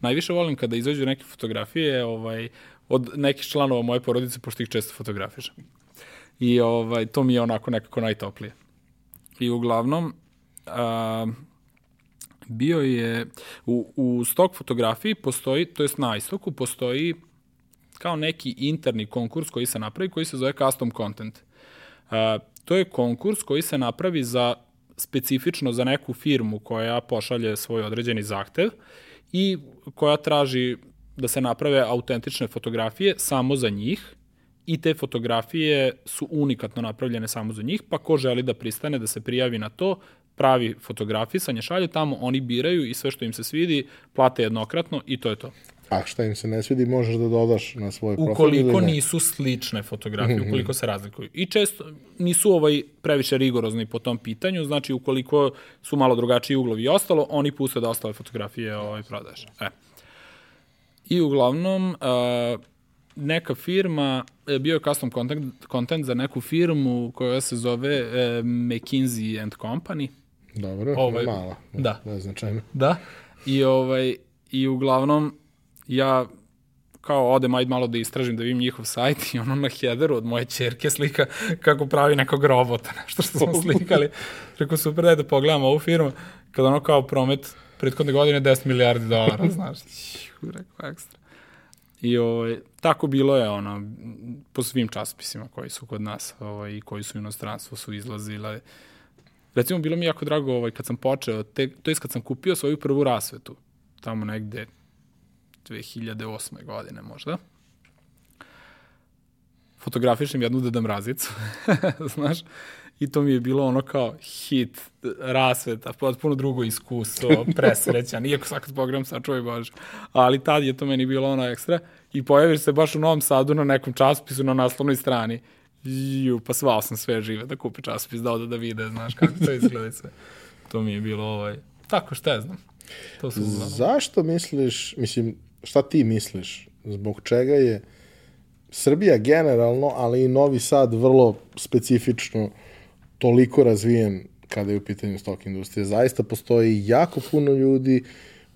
Speaker 2: Najviše volim kada izađu neke fotografije ovaj, od nekih članova moje porodice, pošto ih često fotografišem. I ovaj, to mi je onako nekako najtoplije. I uglavnom, a, bio je, u, u stok fotografiji postoji, to jest na istoku, postoji kao neki interni konkurs koji se napravi, koji se zove custom content. A, to je konkurs koji se napravi za specifično za neku firmu koja pošalje svoj određeni zahtev i koja traži da se naprave autentične fotografije samo za njih i te fotografije su unikatno napravljene samo za njih, pa ko želi da pristane da se prijavi na to, pravi fotografisanje, šalje tamo, oni biraju i sve što im se svidi, plate jednokratno i to je to.
Speaker 1: A šta im se ne svidi, možeš da dodaš na svoj profil
Speaker 2: Ukoliko nisu slične fotografije, ukoliko se razlikuju. I često nisu ovaj previše rigorozni po tom pitanju, znači ukoliko su malo drugačiji uglovi i ostalo, oni puste da ostale fotografije ovaj, prodaješ. E. I uglavnom, uh, neka firma, e, bio je custom content, content za neku firmu koja se zove uh, McKinsey and Company.
Speaker 1: Dobro,
Speaker 2: Ovaj,
Speaker 1: mala.
Speaker 2: da.
Speaker 1: Neznačajno.
Speaker 2: Da. I, ovaj, I uglavnom, ja kao odem, ajde malo da istražim, da vidim njihov sajt i ono na headeru od moje čerke slika kako pravi nekog robota, nešto što smo slikali. Rekao, super, daj da pogledam ovu firmu, kada ono kao promet prethodne godine 10 milijardi dolara, znaš. Rekao, ekstra. I ovaj, tako bilo je ono, po svim časopisima koji su kod nas ovaj, i koji su u inostranstvu su izlazile. Recimo, bilo mi jako drago ovaj, kad sam počeo, te, to je kad sam kupio svoju prvu rasvetu, tamo negde 2008. godine možda. fotografišem jednu deda mrazicu, znaš, i to mi je bilo ono kao hit, rasveta, potpuno drugo iskustvo, presrećan, iako sad kad pogledam sačuvaj Bože, ali tad je to meni bilo ono ekstra i pojaviš se baš u Novom Sadu na nekom časopisu na naslovnoj strani, ju, pa svao sam sve žive da kupe časopis, da ode da vide, znaš kako to izgleda sve. To mi je bilo ovaj, tako što ja znam. To su
Speaker 1: Zašto misliš, mislim, šta ti misliš, zbog čega je Srbija generalno, ali i Novi Sad vrlo specifično toliko razvijen kada je u pitanju stok industrije. Zaista postoji jako puno ljudi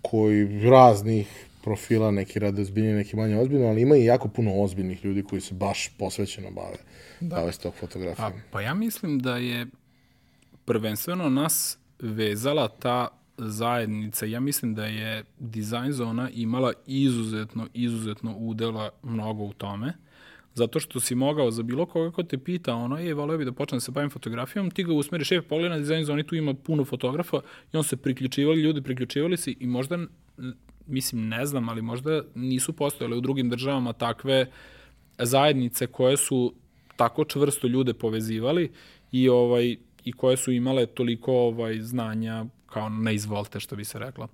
Speaker 1: koji raznih profila, neki rade ozbiljnije, neki manje ozbiljno, ali ima i jako puno ozbiljnih ljudi koji se baš posvećeno bave da. bave stok fotografijom.
Speaker 2: A, pa ja mislim da je prvenstveno nas vezala ta zajednica. Ja mislim da je dizajn zona imala izuzetno, izuzetno udela mnogo u tome zato što si mogao za bilo koga ko te pita, ono, je, voleo bi da počnem da se bavim fotografijom, ti ga usmeriš, je, pogledaj na dizajn zoni, tu ima puno fotografa i on se priključivali, ljudi priključivali se i možda, mislim, ne znam, ali možda nisu postojale u drugim državama takve zajednice koje su tako čvrsto ljude povezivali i ovaj i koje su imale toliko ovaj znanja kao na izvolte što bi se reklo.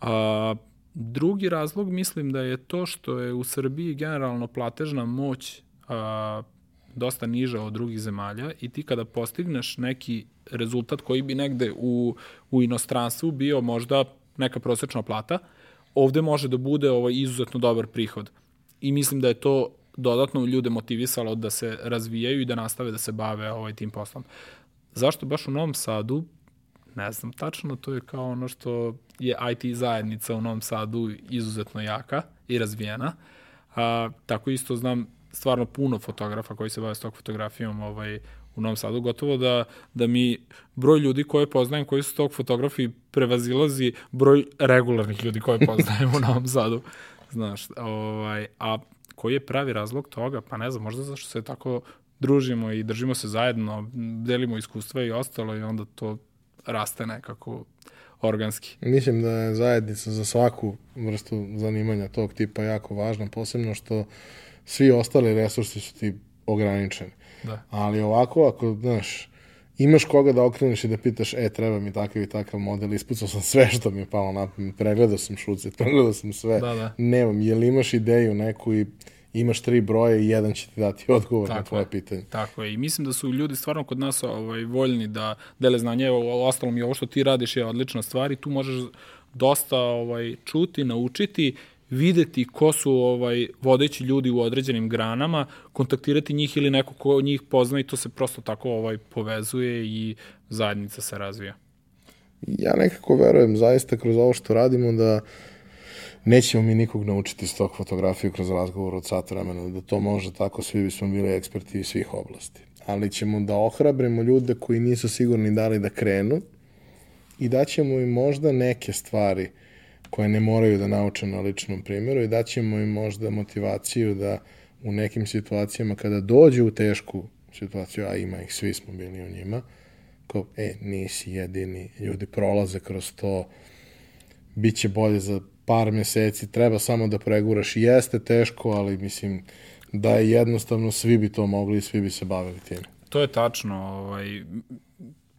Speaker 2: A, Drugi razlog mislim da je to što je u Srbiji generalno platežna moć a, dosta niža od drugih zemalja i ti kada postigneš neki rezultat koji bi negde u, u inostranstvu bio možda neka prosečna plata, ovde može da bude ovaj izuzetno dobar prihod. I mislim da je to dodatno ljude motivisalo da se razvijaju i da nastave da se bave ovaj tim poslom. Zašto baš u Novom Sadu? Ne znam tačno, to je kao ono što je IT zajednica u Novom Sadu izuzetno jaka i razvijena. A, tako isto znam stvarno puno fotografa koji se bave s tog fotografijom ovaj, u Novom Sadu, gotovo da, da mi broj ljudi koje poznajem koji su tog fotografi prevazilazi broj regularnih ljudi koje poznajem u Novom Sadu. Znaš, ovaj, a koji je pravi razlog toga? Pa ne znam, možda zašto se tako družimo i držimo se zajedno, delimo iskustva i ostalo i onda to raste nekako organski.
Speaker 1: Mislim da je zajednica za svaku vrstu zanimanja tog tipa jako važna, posebno što svi ostali resursi su ti ograničeni. Da. Ali ovako, ako, znaš, imaš koga da okreneš i da pitaš, e, treba mi takav i takav model, ispucao sam sve što mi je palo na pamet, pregledao sam šuce, pregledao sam sve, da, da. nemam, je li imaš ideju neku i imaš tri broje i jedan će ti dati odgovor tako na tvoje pitanje.
Speaker 2: Tako je. I mislim da su ljudi stvarno kod nas ovaj, voljni da dele znanje. Evo, ostalom i ovo što ti radiš je odlična stvar i tu možeš dosta ovaj, čuti, naučiti, videti ko su ovaj vodeći ljudi u određenim granama, kontaktirati njih ili neko ko njih pozna i to se prosto tako ovaj povezuje i zajednica se razvija.
Speaker 1: Ja nekako verujem zaista kroz ovo što radimo da nećemo mi nikog naučiti s tog fotografiju kroz razgovor od sat vremena, da to može tako, svi bismo bili eksperti iz svih oblasti. Ali ćemo da ohrabrimo ljude koji nisu sigurni da li da krenu i daćemo im možda neke stvari koje ne moraju da nauče na ličnom primjeru i daćemo im možda motivaciju da u nekim situacijama kada dođe u tešku situaciju, a ima ih, svi smo bili u njima, kao, e, nisi jedini, ljudi prolaze kroz to, bit će bolje za par meseci, treba samo da preguraš. Jeste teško, ali mislim da je jednostavno svi bi to mogli i svi bi se bavili tim.
Speaker 2: To je tačno. Ovaj,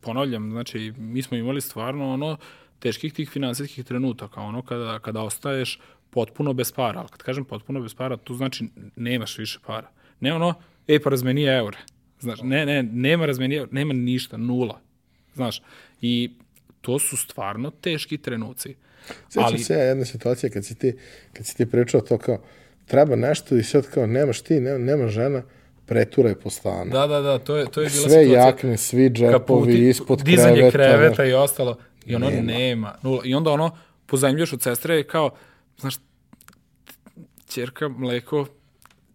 Speaker 2: ponavljam, znači, mi smo imali stvarno ono teških tih finansijskih trenutaka, ono kada, kada ostaješ potpuno bez para. Ali kad kažem potpuno bez para, to znači nemaš više para. Ne ono, ej, pa razmeni eure. Znaš, ne, ne, nema razmeni nema ništa, nula. Znaš, i to su stvarno teški trenuci.
Speaker 1: Sjećam ali... se ja jedna situacija kad si ti, kad si ti pričao to kao, treba nešto i sad kao, nemaš ti, nema, nema žena, preturaj po stanu.
Speaker 2: Da, da, da, to je, to je bila
Speaker 1: Sve situacija. jakne, svi džepovi, kaputi, ispod
Speaker 2: dizanje
Speaker 1: kreveta.
Speaker 2: kreveta i ostalo. I ono nema. nema nula. I onda ono, pozajmljaš od sestre i kao, znaš, čerka, mleko,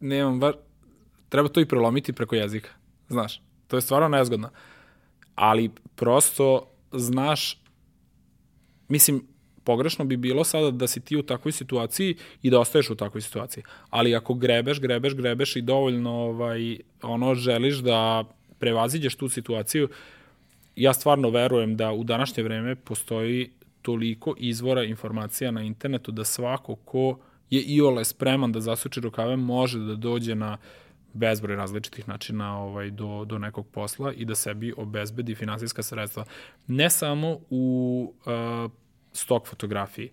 Speaker 2: nemam bar, treba to i prelomiti preko jezika. Znaš, to je stvarno nezgodno. Ali prosto znaš, mislim, pogrešno bi bilo sada da si ti u takvoj situaciji i da ostaješ u takvoj situaciji. Ali ako grebeš, grebeš, grebeš i dovoljno ovaj, ono želiš da prevaziđeš tu situaciju, ja stvarno verujem da u današnje vreme postoji toliko izvora informacija na internetu da svako ko je iole spreman da zasuči rukave može da dođe na bezbroj različitih načina ovaj, do, do nekog posla i da sebi obezbedi finansijska sredstva. Ne samo u uh, stok fotografiji,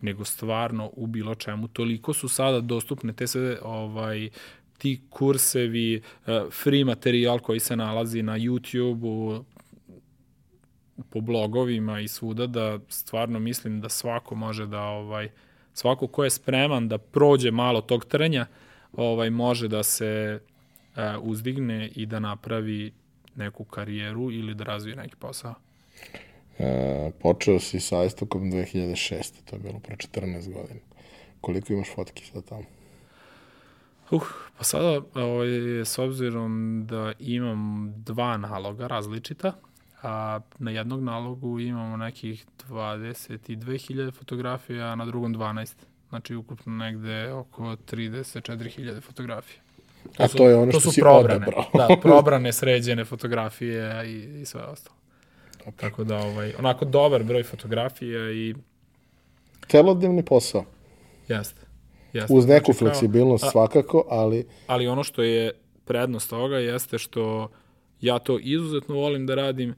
Speaker 2: nego stvarno u bilo čemu. Toliko su sada dostupne te sve ovaj, ti kursevi, uh, free materijal koji se nalazi na YouTube-u, po blogovima i svuda da stvarno mislim da svako može da ovaj svako ko je spreman da prođe malo tog trnja, ovaj može da se uh, uzdigne i da napravi neku karijeru ili da razvije neki posao.
Speaker 1: E, počeo si sa istokom 2006. To je bilo pre 14 godina. Koliko imaš fotki sad tamo?
Speaker 2: Uh, pa sada, ovaj, s obzirom da imam dva naloga različita, a na jednog nalogu imamo nekih 22.000 fotografija, a na drugom 12. Znači, ukupno negde oko 34.000 fotografija.
Speaker 1: To a su, to je ono to što si
Speaker 2: probrane,
Speaker 1: odabrao.
Speaker 2: da, probrane, sređene fotografije i, i sve ostalo. Tako da, ovaj, onako dobar broj fotografija i...
Speaker 1: Celodnevni posao.
Speaker 2: Jeste. jeste.
Speaker 1: Uz neku znači, fleksibilnost a, svakako, ali...
Speaker 2: Ali ono što je prednost toga jeste što ja to izuzetno volim da radim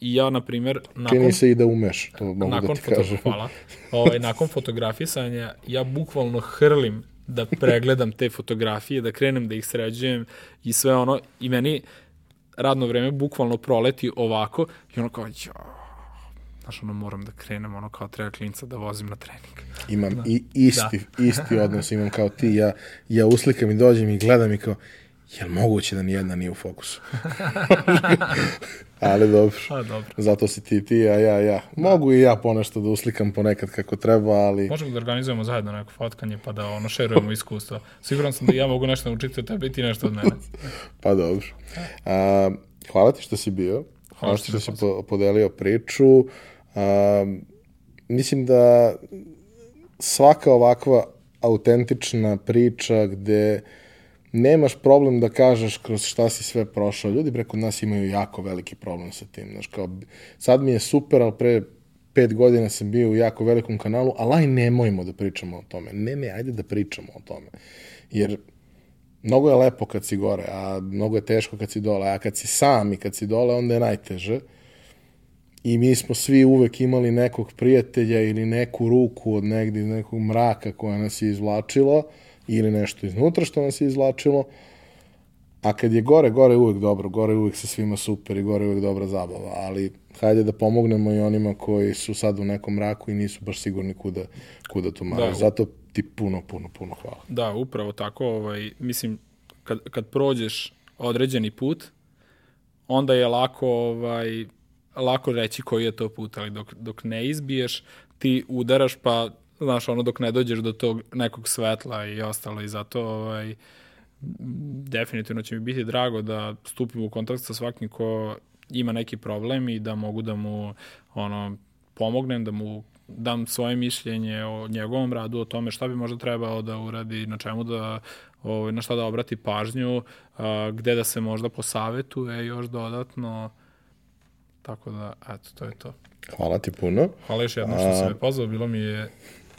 Speaker 2: i ja, na primjer... Nakon,
Speaker 1: Čini se i da umeš, to mogu
Speaker 2: nakon
Speaker 1: da ti kažem.
Speaker 2: Hvala. Ovaj, nakon fotografisanja, ja bukvalno hrlim da pregledam te fotografije, da krenem da ih sređujem i sve ono, i meni radno vreme bukvalno proleti ovako i ono kao, jo, znaš, ono, moram da krenem, ono, kao treba klinca da vozim na trening.
Speaker 1: Imam da. i isti, da. isti odnos, imam kao ti, ja, ja uslikam i dođem i gledam i kao, je li moguće da nijedna nije u fokusu? Ali dobro.
Speaker 2: A, dobro.
Speaker 1: Zato si ti ti, a ja, ja. Mogu i ja ponešto da uslikam ponekad kako treba, ali...
Speaker 2: Možemo da organizujemo zajedno neko fotkanje pa da ono šerujemo iskustva. Siguran sam da ja mogu nešto naučiti od tebe i ti nešto od mene.
Speaker 1: pa dobro. A, hvala ti što si bio. Hvala što, što si po, podelio priču. A, mislim da svaka ovakva autentična priča gde nemaš problem da kažeš kroz šta si sve prošao. Ljudi preko nas imaju jako veliki problem sa tim. Znaš, kao, sad mi je super, ali pre pet godina sam bio u jako velikom kanalu, ali aj nemojmo da pričamo o tome. Ne, ne, ajde da pričamo o tome. Jer mnogo je lepo kad si gore, a mnogo je teško kad si dole. A kad si sam i kad si dole, onda je najteže. I mi smo svi uvek imali nekog prijatelja ili neku ruku od negde iz nekog mraka koja nas je izvlačila ili nešto iznutra što nas je izvlačilo. A kad je gore, gore je uvek dobro, gore je uvek sa svima super i gore je uvek dobra zabava, ali hajde da pomognemo i onima koji su sad u nekom mraku i nisu baš sigurni kuda, kuda to mara. Da. Zato ti puno, puno, puno hvala.
Speaker 2: Da, upravo tako. Ovaj, mislim, kad, kad prođeš određeni put, onda je lako, ovaj, lako reći koji je to put, ali dok, dok ne izbiješ, ti udaraš pa znaš, ono dok ne dođeš do tog nekog svetla i ostalo i zato ovaj, definitivno će mi biti drago da stupim u kontakt sa svakim ko ima neki problem i da mogu da mu ono pomognem, da mu dam svoje mišljenje o njegovom radu, o tome šta bi možda trebao da uradi, na čemu da, ovaj, na šta da obrati pažnju, a, gde da se možda posavetuje još dodatno. Tako da, eto, to je to.
Speaker 1: Hvala ti puno.
Speaker 2: Hvala još jednom što si me pozvao, bilo mi je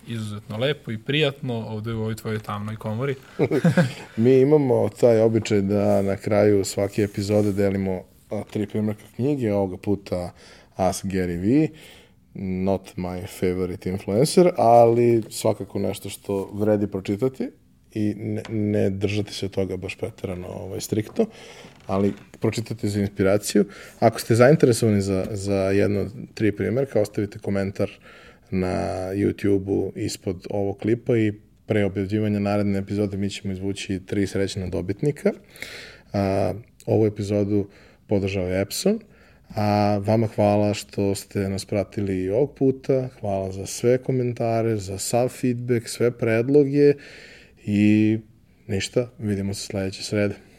Speaker 2: izuzetno lepo i prijatno ovde u ovoj tvojoj tamnoj komori.
Speaker 1: Mi imamo taj običaj da na kraju svake epizode delimo tri primjerka knjige, ovoga puta Ask Gary V, not my favorite influencer, ali svakako nešto što vredi pročitati i ne, ne držati se toga baš preterano ovaj, striktno, ali pročitati za inspiraciju. Ako ste zainteresovani za, za jedno tri primjerka, ostavite komentar uh, na YouTube-u ispod ovog klipa i pre objavljivanja naredne epizode mi ćemo izvući tri srećna dobitnika. A, ovu epizodu podržao je Epson, a vama hvala što ste nas pratili i ovog puta, hvala za sve komentare, za sav feedback, sve predloge i ništa, vidimo se sledeće srede.